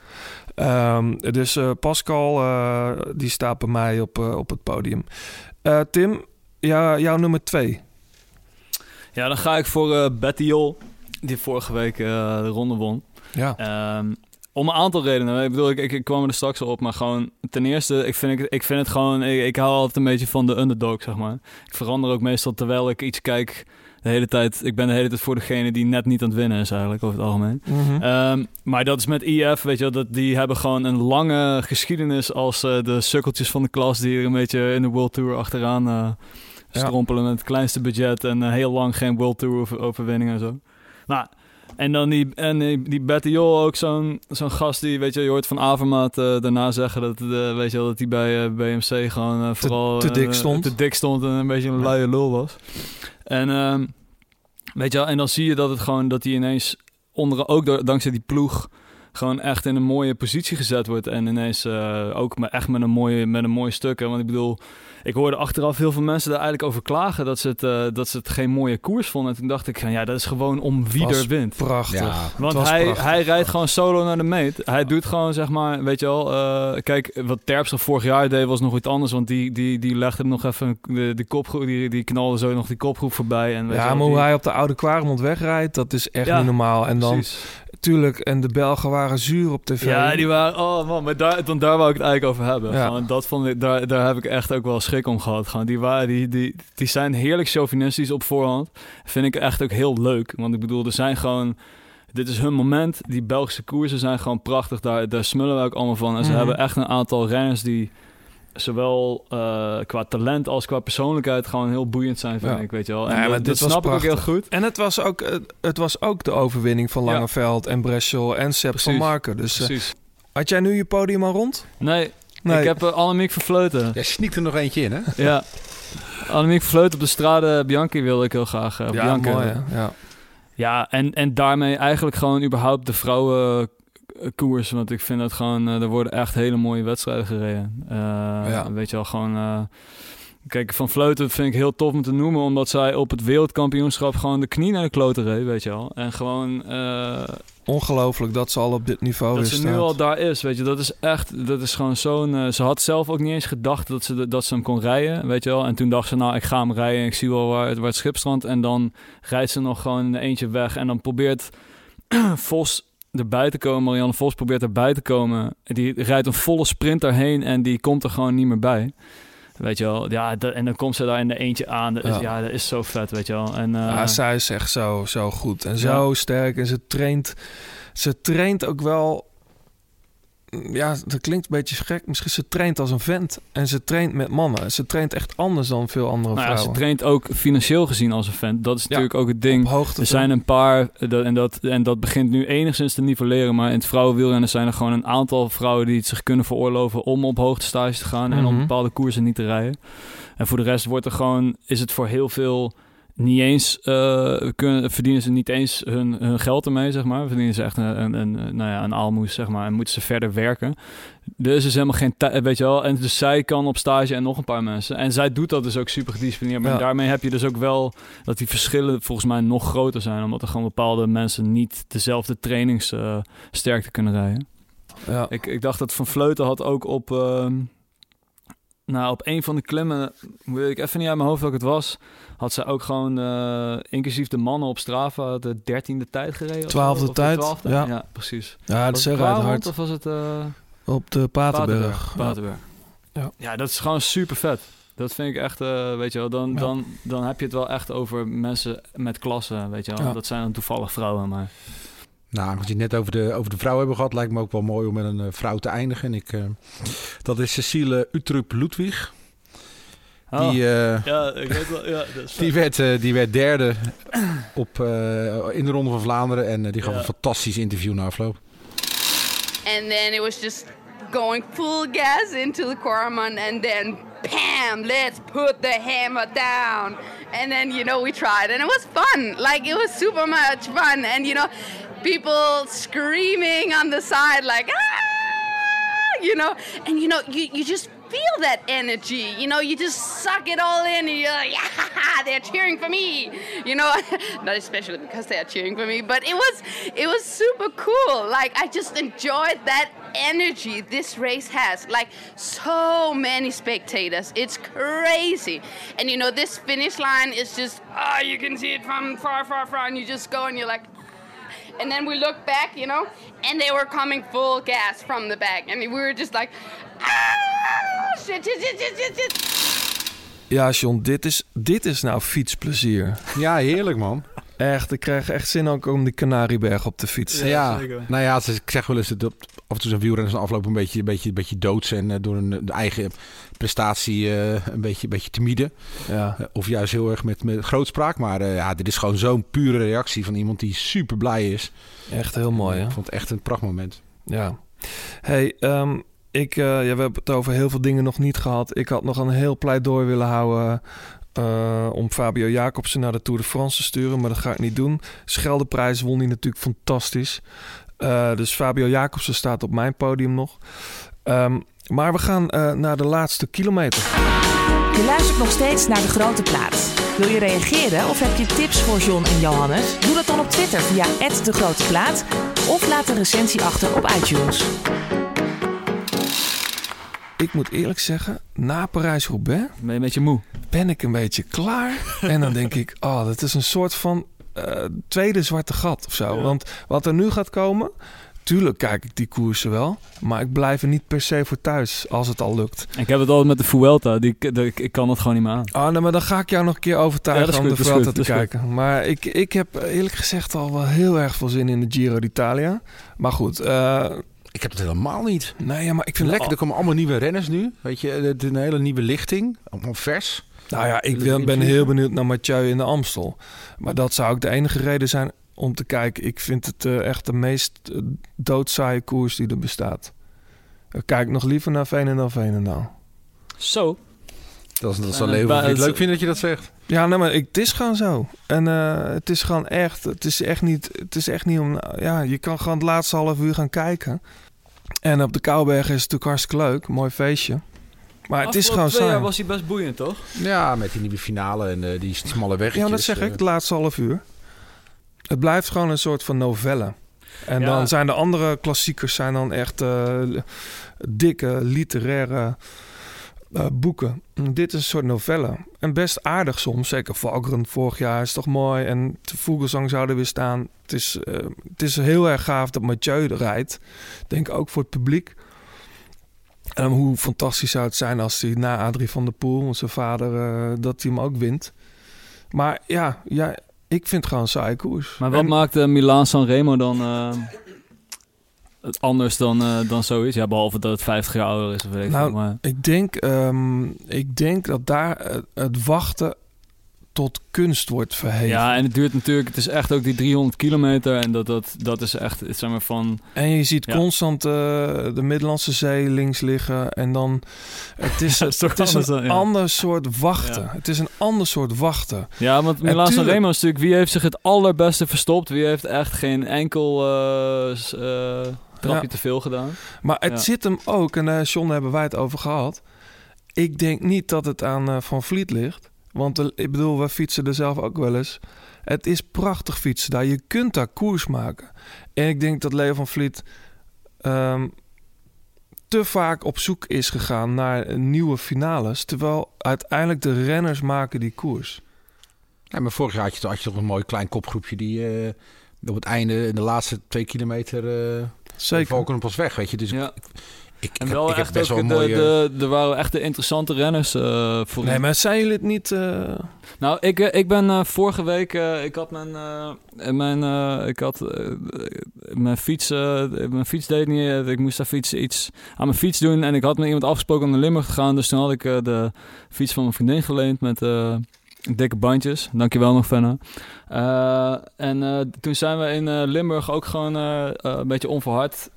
Ehm, dus eh, Pascal, eh, die staat bij mij op, eh, op het podium. Eh, Tim, ja, jouw nummer twee. Ja, dan ga ik voor eh Betty Jol, die vorige week eh, de ronde won. Ja. Ehm, om een aantal redenen. Ik bedoel, ik, ik, ik kwam er straks al op, maar gewoon ten eerste, ik vind, ik, ik vind het gewoon, ik, ik hou altijd een beetje van de underdog, zeg maar. Ik verander ook meestal terwijl ik iets kijk, de hele tijd, ik ben de hele tijd voor degene die net niet aan het winnen is eigenlijk, over het algemeen. Mhm. Ehm, maar dat is met IF, weet je wel, dat, die hebben gewoon een lange geschiedenis als eh, de sukkeltjes van de klas die er een beetje in de World Tour achteraan eh, Ja. strompelen met het kleinste budget en eh, heel lang geen World Tour over- overwinning en zo. Nou, en dan die, en die, die Betty Jol ook zo'n zo'n gast die, weet je, je hoort van Avermaat eh, daarna zeggen dat, eh, weet je dat hij bij eh, BMC gewoon eh, vooral te dik stond. te dik stond en een beetje een luie lul was. En ehm, weet je en dan zie je dat het gewoon, dat hij ineens onder, ook door, dankzij die ploeg gewoon echt in een mooie positie gezet wordt. En ineens eh, ook me- echt met een, mooie, met een mooi stuk. hè. Want ik bedoel, ik hoorde achteraf heel veel mensen daar eigenlijk over klagen dat ze het, eh, dat ze het geen mooie koers vonden. En toen dacht ik van ja, dat is gewoon om wie er wint. Prachtig. Ja. Want hij, prachtig. hij rijdt gewoon solo naar de meet. Hij doet gewoon, zeg maar, weet je wel... eh, kijk, wat Terpstra vorig jaar deed was nog iets anders. Want die, die, die legde hem nog even de, de kopgroep... Die, die knalde zo nog die kopgroep voorbij. En weet je Ja, wel, maar hoe die- hij op de oude Kwaremond wegrijdt, dat is echt Ja, niet normaal. En dan, Precies. Tuurlijk, en de Belgen waren zuur op tv. Ja, die waren... Oh man, maar daar, dan, daar wou ik het eigenlijk over hebben. Ja. Gewoon, dat vond ik, daar, daar heb ik echt ook wel schrik om gehad. Gewoon, die, waren, die, die, die zijn heerlijk chauvinistisch op voorhand. Vind ik echt ook heel leuk. Want ik bedoel, er zijn gewoon... Dit is hun moment. Die Belgische koersen zijn gewoon prachtig. Daar, daar smullen we ook allemaal van. En ze Mhm. hebben echt een aantal renners die... Zowel eh, qua talent als qua persoonlijkheid gewoon heel boeiend zijn, vind Ja. ik, weet je wel. En Nee, maar dat, dit snap ik ook heel goed. En het was ook, eh, het was ook de overwinning van Ja. Langeveld en Breschel en Sepp van. Marken. Dus eh, Precies. had jij nu je podium al rond? Nee, Nee. ik heb uh, Annemiek Vervleuten. Jij sneakt er nog eentje in, hè? Ja. Annemiek Vervleuten op de strade Bianchi wilde ik heel graag. eh, ja, Bianca. mooi hè? Ja. Ja, en, en daarmee eigenlijk gewoon überhaupt de vrouwenkoers. Want ik vind dat gewoon, eh, er worden echt hele mooie wedstrijden gereden. Eh, Ja. Weet je wel, gewoon... eh, kijk, Van Vleuten vind ik heel tof om te noemen... omdat zij op het wereldkampioenschap gewoon de knie naar de kloten reed, weet je wel. En gewoon... eh, Ongelooflijk dat ze al op dit niveau dat weer ze nu al daar is, weet je. Dat is echt, dat is gewoon zo'n... eh, ze had zelf ook niet eens gedacht dat ze, de- dat ze hem kon rijden, weet je wel. En toen dacht ze, nou, ik ga hem rijden en ik zie wel waar het, waar het schip strandt. En dan rijdt ze nog gewoon eentje weg. En dan probeert Vos erbij te komen. Marianne Vos probeert erbij te komen. Die rijdt een volle sprint daarheen en die komt er gewoon niet meer bij. Weet je wel, ja, en dan komt ze daar in de eentje aan. Dat is, Ja. ja. dat is zo vet, weet je wel. En, eh, Ja, zij is echt zo, zo goed en Ja. zo sterk. En ze traint, ze traint ook wel... Ja, dat klinkt een beetje gek. Misschien ze traint als een vent. En ze traint met mannen. Ze traint echt anders dan veel andere nou ja, ze vrouwen. traint ook financieel gezien als een vent. Dat is Ja, natuurlijk ook het ding. Op hoogte Er zijn een paar, eh, dat- en dat, en dat begint nu enigszins te nivelleren, maar in het vrouwenwielrennen zijn er gewoon een aantal vrouwen die het zich kunnen veroorloven om op hoogtestage te gaan en op Mhm. bepaalde koersen niet te rijden. En voor de rest wordt er gewoon, is het voor heel veel niet eens, eh, kunnen, verdienen ze niet eens hun, hun geld ermee, zeg maar. Verdienen ze echt een, een, een, nou ja, een aalmoes, zeg maar, en moeten ze verder werken. Dus is helemaal geen tijd, weet je wel. En dus zij kan op stage en nog een paar mensen. En zij doet dat dus ook super gedisciplineerd. Maar Ja. daarmee heb je dus ook wel dat die verschillen volgens mij nog groter zijn. Omdat er gewoon bepaalde mensen niet dezelfde trainingssterkte kunnen rijden. Ja. Ik, ik dacht dat Van Vleuten had ook op... ehm, nou, op een van de klimmen, weet ik even niet uit mijn hoofd welk het was, had zij ook gewoon, eh, inclusief de mannen op Strava, de dertiende tijd gereden. Twaalfde of tijd, twaalfde? ja. ja, precies. Ja, dat Was is het hard. Of was het... eh, Op de Paterberg. Ja. Paterberg. Ja. Ja. dat is gewoon super vet. Dat vind ik echt, eh, weet je wel, dan, Ja. dan, dan heb je het wel echt over mensen met klasse, weet je wel. Ja. Dat zijn dan toevallig vrouwen, maar... Nou, wat je het net over de, over de vrouw hebben gehad, lijkt me ook wel mooi om met een vrouw te eindigen. En ik, eh, dat is Cecile Utrup Ludwig. Oh, Die, eh, ja, ik weet wel, ja, dat is die, werd, eh, die werd derde op, eh, in de Ronde van Vlaanderen. En die gaf Ja. een fantastisch interview na afloop. And then it was just going full gas into the Coromon, and then bam, let's put the hammer down. And then, you know, we tried, and it was fun. Like, it was super much fun. And, you know, people screaming on the side, like, ah, you know, and, you know, you, you just feel that energy. You know, you just suck it all in, and you're like, yeah, they're cheering for me. You know, not especially because they are cheering for me, but it was it was super cool. Like I just enjoyed that energy this race has. Like so many spectators, it's crazy. And you know, this finish line is just ah, you can see it from far, far, far, and you just go and you're like. And then we look back, you know, and they were coming full gas from the back, and we were just like, ah, shit, shit, shit, shit, shit, shit. Ja, John, dit is, dit is nou fietsplezier. Ja, heerlijk man. Echt, ik krijg echt zin ook om die Canarieberg op te fietsen. Ja, zeker. nou ja, ik zeg wel eens dat af en toe zijn wielrenners na afloop een beetje, een beetje, een beetje doods en eh, door een eigen prestatie eh, een beetje, een beetje timide. Ja. Eh, Of juist heel erg met, met grootspraak. Maar eh, ja, dit is gewoon zo'n pure reactie van iemand die super blij is. Echt heel mooi, hè? Ik vond het echt een prachtmoment. Ja. Hey, ehm, ik, eh, ja, we hebben het over heel veel dingen nog niet gehad. Ik had nog een heel pleidooi willen houden eh, om Fabio Jacobsen naar de Tour de France te sturen, maar dat ga ik niet doen. Scheldeprijs won hij natuurlijk fantastisch. Eh, dus Fabio Jacobsen staat op mijn podium nog. Ehm, maar we gaan eh, naar de laatste kilometer. Je luistert nog steeds naar De Grote Plaat. Wil je reageren of heb je tips voor John en Johannes? Doe dat dan op Twitter via De Grote Plaat of laat een recensie achter op iTunes. Ik moet eerlijk zeggen, na Parijs-Roubaix Ben je een beetje moe? ben ik een beetje klaar. en dan denk ik, oh, dat is een soort van eh, tweede zwarte gat of zo. Want wat er nu gaat komen, tuurlijk kijk ik die koersen wel. Maar ik blijf er niet per se voor thuis als het al lukt. Ik heb het altijd met de Vuelta. Die, de- ik, ik kan het gewoon niet meer aan. Oh, nee, maar dan ga ik jou nog een keer overtuigen Ja, om de goed, Vuelta te goed, kijken. Maar ik, ik heb eerlijk gezegd al wel heel erg veel zin in de Giro d'Italia. Maar goed, eh, Ik heb het helemaal niet. nee, ja, maar ik vind Lekker, het er komen allemaal nieuwe renners nu. Weet je, het is een hele nieuwe lichting. Allemaal vers. Nou ja, ik ben, ben heel benieuwd naar Mathieu in de Amstel. Maar dat zou ook de enige reden zijn om te kijken. Ik vind het eh, echt de meest doodzaaie koers die er bestaat. Ik kijk nog liever naar Veenendaal Veenendaal. Zo. Dat is, dat is En wel het even ba- of je het het- leuk vindt dat je dat zegt. Ja, nee, maar ik, het is gewoon zo. En eh, het is gewoon echt, het is echt niet, het is echt niet om, ja, je kan gewoon het laatste half uur gaan kijken. En op de Kouwberg is het natuurlijk hartstikke leuk, mooi feestje. Maar het is gewoon twee jaar saai. was hij best boeiend, toch? Ja, met die nieuwe finale en eh, die smalle weggetjes. Ja, dat zeg eh. ik, het laatste half uur. Het blijft gewoon een soort van novelle. En Ja. dan zijn de andere klassiekers zijn dan echt eh, dikke literaire eh, boeken. Dit is een soort novelle. En best aardig soms. Zeker Valkeren vorig jaar is toch mooi. En de Vogelsang zou er weer staan. Het is, eh, het is heel erg gaaf dat Mathieu er rijdt. Denk ook voor het publiek. En hoe fantastisch zou het zijn als hij na Adrie van der Poel, zijn vader, eh, dat hij hem ook wint. Maar ja, ja ik vind het gewoon een saaie koers. Maar wat En- maakt Milaan Sanremo dan het anders dan, eh, dan zoiets? Ja, behalve dat het 50 jaar ouder is of weet ik Nou, veel, maar... Ik denk, ehm, ik denk dat daar het wachten tot kunst wordt verheven. Ja, en het duurt natuurlijk... Het is echt ook die 300 kilometer en dat, dat, dat is echt, zeg maar, van... En je ziet Ja. constant eh, de Middellandse Zee links liggen. En dan... Het is, Ja, is toch het is een dan- ja. ander soort wachten. Het is een ander soort wachten. Ja, want En Milaan tuurlijk- is natuurlijk... Wie heeft zich het allerbeste verstopt? Wie heeft echt geen enkel eh, trapje Ja. te veel gedaan? Maar het Ja. zit hem ook, en eh John daar hebben wij het over gehad. Ik denk niet dat het aan eh, Van Vliet ligt. Want eh, ik bedoel, we fietsen er zelf ook wel eens. Het is prachtig fietsen daar. Je kunt daar koers maken. En ik denk dat Leo van Vliet ehm, te vaak op zoek is gegaan naar nieuwe finales. Terwijl uiteindelijk de renners maken die koers. Ja, maar vorig jaar had je, had je toch een mooi klein kopgroepje die eh, op het einde, in de laatste twee kilometer, eh Zeker. Valken pas weg, weet je. Dus Ja. ik, ik, ik En heb, wel heb echt best wel ook een de, mooie... de, er waren echt de interessante renners eh voor Nee, maar zijn jullie het niet... eh, Nou, ik, eh, ik ben vorige week, eh, ik had mijn, eh, mijn, eh, ik had, mijn fiets, eh, mijn fiets deed niet, ik moest daar fiets, iets aan mijn fiets doen en ik had met iemand afgesproken om naar Limburg te gaan, dus toen had ik de fiets van mijn vriendin geleend met eh, dikke bandjes. Dankjewel nog, Fenna. Eh, en eh, toen zijn we in eh, Limburg ook gewoon een beetje onverhard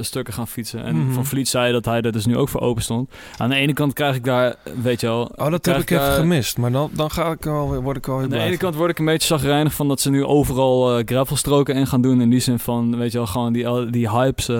stukken gaan fietsen. En Mhm. Van Vliet zei dat hij er dus nu ook voor open stond. Aan de ene kant krijg ik daar, weet je wel... Oh, dat heb ik even daar- gemist. Maar dan, dan ga ik wel, word ik wel weer aan de ene kant word ik een beetje zagrijnig van dat ze nu overal gravelstroken in gaan doen. In die zin van, weet je wel, gewoon die, die hypes in,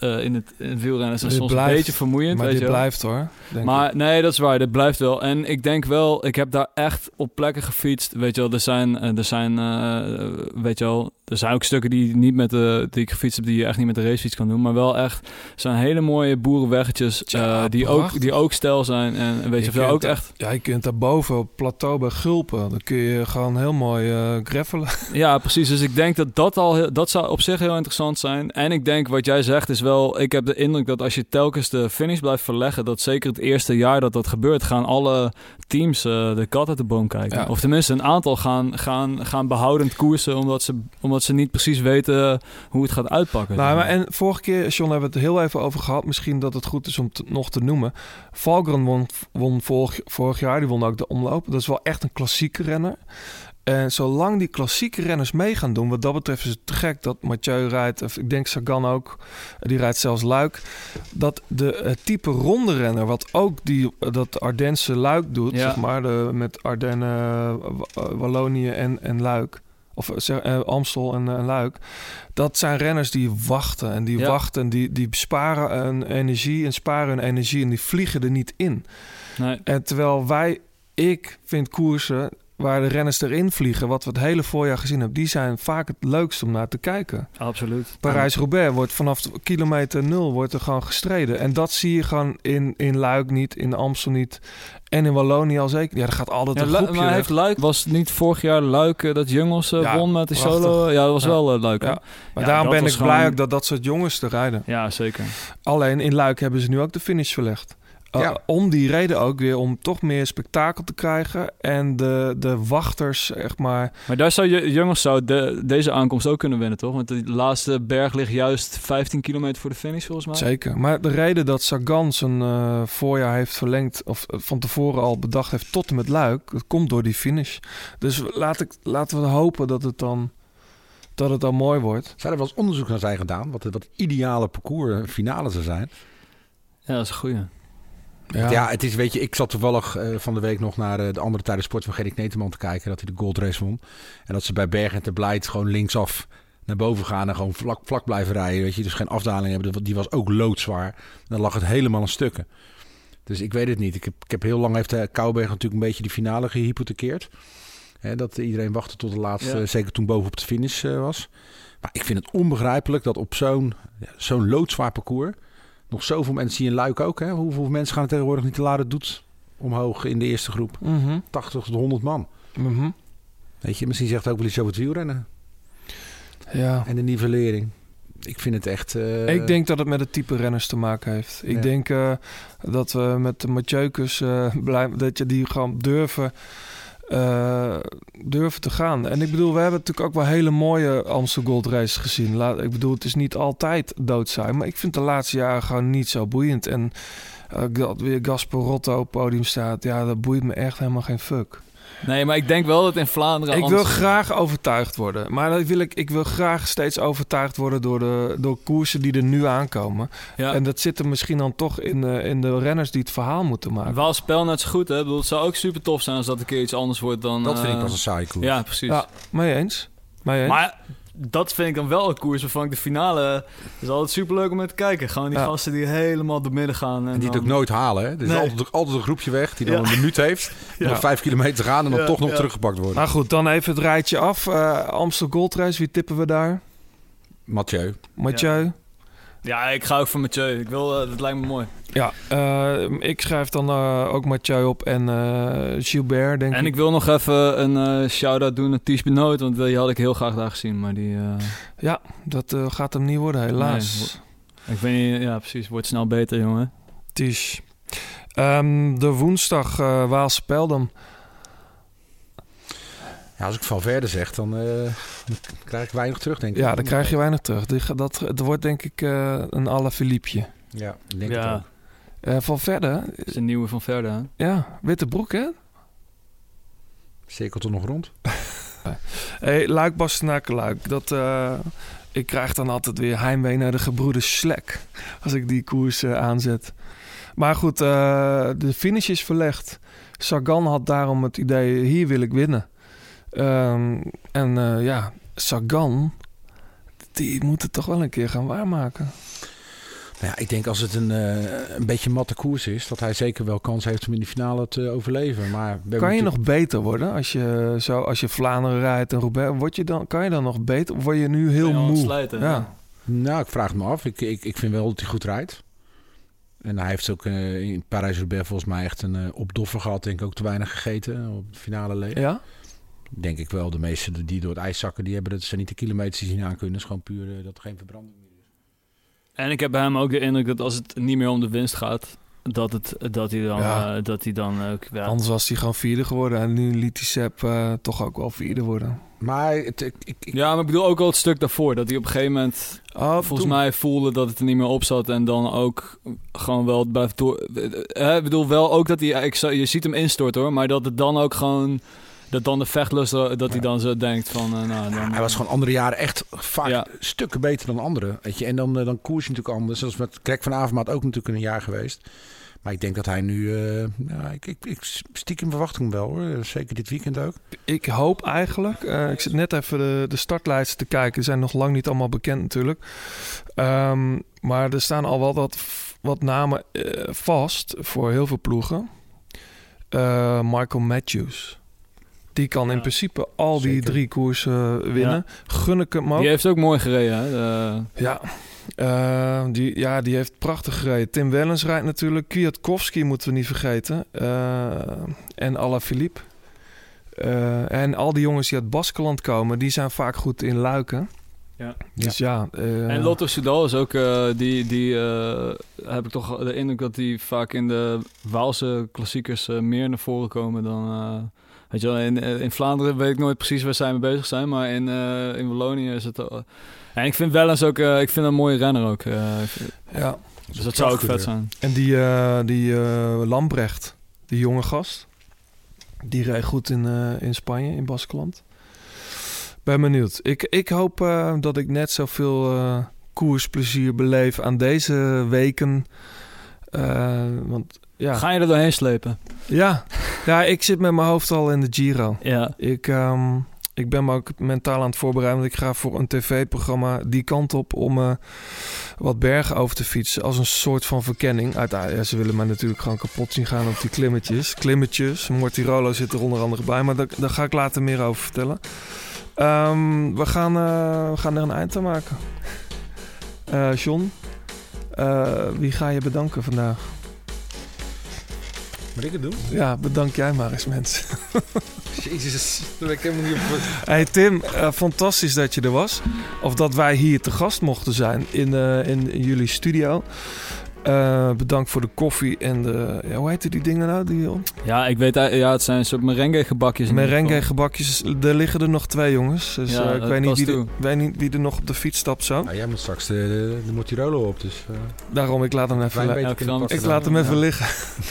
het, in het wielrennen is Dit soms blijft, een beetje vermoeiend. Maar weet dit je blijft hoor. Maar ik. nee, dat is waar. Dit blijft wel. En ik denk wel, ik heb daar echt op plekken gefietst. Weet je wel, er zijn, er zijn, eh, weet je wel, er zijn ook stukken die, niet met de, die ik gefietst heb, die je echt niet met de racefiets kan doen. Maar wel echt, zijn hele mooie boerenweggetjes eh, die, ook, die ook stijl zijn. En weet je, kunt ook echt Ja, je kunt daarboven op plateau bij Gulpen. Dan kun je gewoon heel mooi eh greffelen. Ja, precies. Dus ik denk dat dat al heel, dat zou op zich heel interessant zijn. En ik denk wat jij zegt is wel, ik heb de indruk dat als je telkens de finish blijft verleggen, dat zeker het eerste jaar dat dat gebeurt, gaan alle teams eh, de kat uit de boom kijken. Ja. Of tenminste, een aantal gaan, gaan, gaan behoudend koersen, omdat ze, omdat ze niet precies weten hoe het gaat uitpakken. Nou, maar en vorige keer, John, hebben we het heel even over gehad. Misschien dat het goed is om het nog te noemen. Valgren won, won vorig, vorig jaar, die won ook de omloop. Dat is wel echt een klassieke renner. En zolang die klassieke renners mee gaan doen, wat dat betreft is het te gek dat Mathieu rijdt, of ik denk Sagan ook, die rijdt zelfs Luik. Dat de type ronde renner, wat ook die, dat Ardense Luik doet, Ja. zeg maar, de, met Ardennen, Wa- Wallonië en, en Luik. Of eh, Amstel en, eh, Luik. Dat zijn renners die wachten en die Ja. wachten en die, die sparen hun energie en sparen hun energie en die vliegen er niet in. Nee. En terwijl wij, ik vind koersen waar de renners erin vliegen, wat we het hele voorjaar gezien hebben, die zijn vaak het leukst om naar te kijken. Absoluut. Parijs-Roubaix wordt vanaf de kilometer nul wordt er gewoon gestreden. En dat zie je gewoon in, in Luik niet, in Amstel niet. En in Wallonië al zeker. Ja, er gaat altijd Ja, een groepje maar heeft Luik, was niet vorig jaar Luik eh, dat Jungels eh, Ja, won met die prachtig. solo? Ja, dat was Ja. wel eh, leuk. Ja. Maar daarom ben ik blij gewoon- ook dat dat soort jongens te rijden. Ja, zeker. Alleen in Luik hebben ze nu ook de finish verlegd. Uh, Ja. Om die reden ook weer om toch meer spektakel te krijgen. En de, de wachters, zeg maar. Maar daar zou je jongens zou de, deze aankomst ook kunnen winnen, toch? Want de laatste berg ligt juist 15 kilometer voor de finish, volgens mij. Zeker. Maar de reden dat Sagan zijn eh, voorjaar heeft verlengd, of eh, van tevoren al bedacht heeft tot en met Luik, dat komt door die finish. Dus laat ik, laten we hopen dat het dan, dat het dan mooi wordt. Zou er wel eens onderzoek naar zijn gedaan? Wat, het- wat het ideale parcours eh, finale zou zijn? Ja, dat is een goeie. Ja. ja, het is, weet je, ik zat toevallig eh, van de week nog naar eh, de andere tijden sport van Gerrit Neteman te kijken. Dat hij de Gold Race won. En dat ze bij Bergen en Ter Blijt gewoon linksaf naar boven gaan en gewoon vlak, vlak blijven rijden. Weet je, dus geen afdaling hebben. Die was ook loodzwaar. Dan lag het helemaal in stukken. Dus ik weet het niet. Ik heb, ik heb heel lang heeft eh, Kouwberg natuurlijk een beetje die finale gehypothekeerd. Hè, dat iedereen wachtte tot de laatste, Ja. zeker toen boven op de finish was. Maar ik vind het onbegrijpelijk dat op zo'n ja, zo'n loodzwaar parcours nog zoveel mensen zie je in Luik ook. Hè? Hoeveel mensen gaan er tegenwoordig niet te laden doet omhoog in de eerste groep? Mhm. 80 tot 100 man. Mhm. Weet je, misschien zegt het ook wel iets over het wielrennen Ja. en de nivellering. Ik vind het echt. eh, Ik denk dat het met het type renners te maken heeft. Ik Ja. denk eh, dat we met de Mathieukus eh blij dat je die gewoon durven, eh, durven te gaan. En ik bedoel, we hebben natuurlijk ook wel hele mooie Amsterdam Gold Races gezien. Laat, ik bedoel, het is niet altijd doodzaai, maar ik vind de laatste jaren gewoon niet zo boeiend. En eh, dat weer Gasper Rotto op podium staat, ja, dat boeit me echt helemaal geen fuck. Nee, maar ik denk wel dat in Vlaanderen... Ik wil graag overtuigd worden. Maar dat wil ik, ik wil graag steeds overtuigd worden door de door koersen die er nu aankomen. Ja. En dat zit er misschien dan toch in, de- in de renners die het verhaal moeten maken. Wel spel net zo goed, hè? Ik bedoel, het zou ook super tof zijn als dat een keer iets anders wordt dan... dat vind ik eh, pas een saai koers. Ja, precies. Ja, mee eens. Mee eens. Maar dat vind ik dan wel een koers waarvan ik de finale... is altijd super leuk om naar te kijken. Gewoon die Ja. gasten die helemaal door midden gaan. En, En die het dan- ook nooit halen. Hè? Er is Nee. altijd, altijd een groepje weg die dan Ja. een minuut heeft. Ja. Nog vijf kilometer te gaan en dan Ja, toch nog ja. teruggepakt worden. Nou goed, dan even het rijtje af. Eh Amstel Gold Race, wie tippen we daar? Mathieu. Mathieu? Ja, ik ga ook voor Mathieu. Ik wil, eh, dat lijkt me mooi. Ja, eh, ik schrijf dan eh, ook Mathieu op en Gilbert, denk En ik. ik wil nog even een shout-out doen naar Ties Benoot, want die had ik heel graag daar gezien. Maar die, Ja, dat gaat hem niet worden, helaas. ik weet niet, ja precies, wordt snel beter jongen. Tisch. Ehm, de woensdag eh Waalse Peldam. Ja, als ik van verder zeg, dan, eh, dan krijg ik weinig terug, denk ik. Ja, dan krijg je weinig terug. Dat, het wordt denk ik eh, een alle Philippe. Ja, ik denk Ja, ook. Eh van verder, dat is een nieuwe van Verder. hè? ja, witte broek hè? Cirkelt er nog rond? Hey, Luik Bastenaken Luik. Dat, eh, ik krijg dan altijd weer heimwee naar de gebroeders Slek. Als ik die koers aanzet. Maar goed, eh, de finish is verlegd. Sagan had daarom het idee, hier wil ik winnen. Ehm, en eh, ja, Sagan, die moet het toch wel een keer gaan waarmaken. Nou ja, ik denk als het een, eh, een beetje matte koers is, dat hij zeker wel kans heeft om in de finale te overleven. Maar Kan je natuurlijk- nog beter worden als je, zo, als je Vlaanderen rijdt en Roubaix? Word je dan, kan je dan nog beter? Of word je nu heel je moe? ja. ja. Nou, ik vraag het me af. Ik, ik, ik vind wel dat hij goed rijdt. En hij heeft ook eh, in Parijs-Roubaix volgens mij echt een opdoffer gehad. Denk ik ook te weinig gegeten op de finale leeg. ja? Denk ik wel. De meesten die door het ijs zakken, die hebben het zijn niet de kilometers die zien aan kunnen. Het is gewoon puur eh, dat er geen verbranding meer is. En ik heb bij hem ook de indruk dat als het niet meer om de winst gaat, dat, het, dat, hij, dan, Ja. eh, dat hij dan ook... Ja, Anders was hij gewoon vierde geworden. En nu liet hij Sepp eh, toch ook wel vierde worden. Maar het, ik, ik, ik- ja, maar ik bedoel ook al het stuk daarvoor. Dat hij op een gegeven moment Oh, volgens toen- mij voelde dat het er niet meer op zat. En dan ook gewoon wel blijft door... Eh, Ik bedoel wel ook dat hij... Ik, je ziet hem instorten hoor. Maar dat het dan ook gewoon... Dat dan de vechtlust, eh, dat hij dan zo denkt van... eh, nou, dan, hij was gewoon andere jaren echt vaak Ja. stukken beter dan anderen. Weet je? En dan, eh, dan koers je natuurlijk anders. Zoals met Greg van Avermaat ook natuurlijk een jaar geweest. Maar ik denk dat hij nu... eh, ja, ik, ik, ik stiekem verwacht hem wel hoor. Zeker dit weekend ook. Ik hoop eigenlijk, eh, ik zit net even de, de startlijsten te kijken. Die zijn nog lang niet allemaal bekend natuurlijk. Ehm, maar er staan al wel wat, wat namen eh, vast voor heel veel ploegen. Eh, Michael Matthews. Die kan in principe al die Zeker. drie koersen winnen. Gun ik hem ook. Die heeft ook mooi gereden. Hè? De- Ja. Eh, die, ja, die heeft prachtig gereden. Tim Wellens rijdt natuurlijk. Kwiatkowski moeten we niet vergeten. Eh, en Alaphilippe. Eh en al die jongens die uit Baskeland komen, die zijn vaak goed in luiken. Ja. Dus ja. eh, En Lotto Soudal is ook, eh, die, die eh, heb ik toch de indruk dat die vaak in de Waalse klassiekers eh, meer naar voren komen dan... weet je wel, in, eh, in Vlaanderen weet ik nooit precies waar zij mee bezig zijn, maar in, eh, in Wallonië is het... al- en ik vind Wellens ook, eh, ik vind een mooie renner ook. Ja. Dus dat zou ook vet zijn. En die, die Lambrecht, die jonge gast, die reed goed in, in Spanje, in Baskeland. Ben benieuwd. Ik, ik hoop dat ik net zoveel koersplezier beleef aan deze weken. Eh, want ja. Ga je er doorheen slepen? Ja. ja, ik zit met mijn hoofd al in de Giro. Ja. Ik, ehm, ik ben me ook mentaal aan het voorbereiden. Want ik ga voor een tv-programma die kant op om eh, wat bergen over te fietsen. Als een soort van verkenning. Uiteindelijk, ja, ze willen mij natuurlijk gewoon kapot zien gaan op die klimmetjes. Klimmetjes. Mortirolo zit er onder andere bij. Maar daar, daar ga ik later meer over vertellen. Ehm, we, gaan, eh, we gaan er een eind aan maken. John, eh, wie ga je bedanken vandaag? Moet ik het doen? Ja, bedank jij maar eens mensen. Jezus, daar ben ik helemaal niet op... Hey Tim, eh, fantastisch dat je er was. Of dat wij hier te gast mochten zijn in, eh, in, in jullie studio. Eh, bedankt voor de koffie en de... Ja, hoe heette die dingen nou? Die, Ja, ik weet, eigenlijk- ja, het zijn een soort merengue gebakjes. merengue gebakjes. Er liggen er nog twee jongens. Dus Ja, eh, ik weet niet, wie er, weet niet wie er nog op de fiets stapt zo. Nou, jij moet straks de, de, de Mortirolo op, dus... eh, Daarom, ik laat hem even, kunnen ik dan. laat hem even Ja. liggen.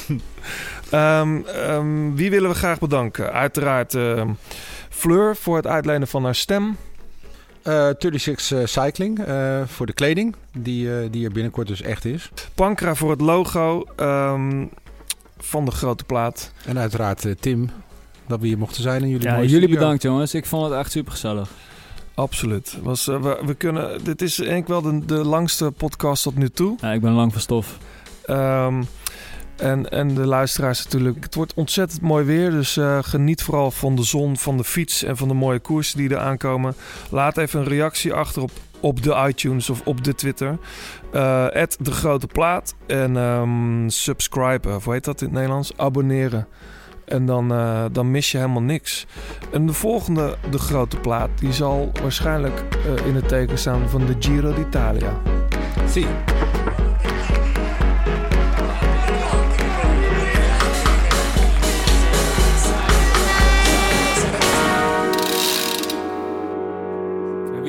Ehm, ehm, wie willen we graag bedanken? Uiteraard ehm, Fleur voor het uitlenen van haar stem. Eh 36 eh, Cycling eh, voor de kleding, die, eh, die er binnenkort dus echt is. Pankra voor het logo ehm, van de grote plaat. En uiteraard eh, Tim, dat we hier mochten zijn in jullie Ja, mooie jullie studio. bedankt jongens. Ik vond het echt super gezellig. Absoluut. Was, eh, we, we kunnen, dit is denk ik wel de, de langste podcast tot nu toe. Ja, ik ben lang van stof. Ehm, en, en de luisteraars natuurlijk. Het wordt ontzettend mooi weer. Dus eh, geniet vooral van de zon, van de fiets en van de mooie koersen die er aankomen. Laat even een reactie achter op, op de iTunes of op de Twitter. At de grote plaat. En ehm subscribe, of hoe heet dat in het Nederlands? Abonneren. En dan, eh, dan mis je helemaal niks. En de volgende, de grote plaat, die zal waarschijnlijk in het teken staan van de Giro d'Italia. Zie.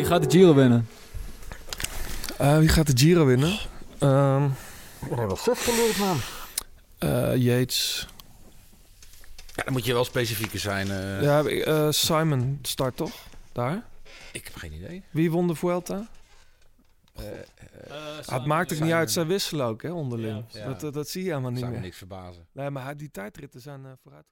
Gaat de Giro winnen? Eh, wie gaat de Giro winnen? Ehm We hebben wel zes geleerd, man. eh, Yates. Ja, dan moet je wel specifieker zijn. eh. Ja, eh, Simon start toch? Daar? Ik heb geen idee. Wie won de Vuelta? Eh, eh, Ah, het maakt ook niet uit. Zij wisselen ook, hè, onderling. Ja. Dat, dat, dat zie je helemaal niet zou me meer. niks verbazen. Nee, maar die tijdritten zijn eh, vooruit.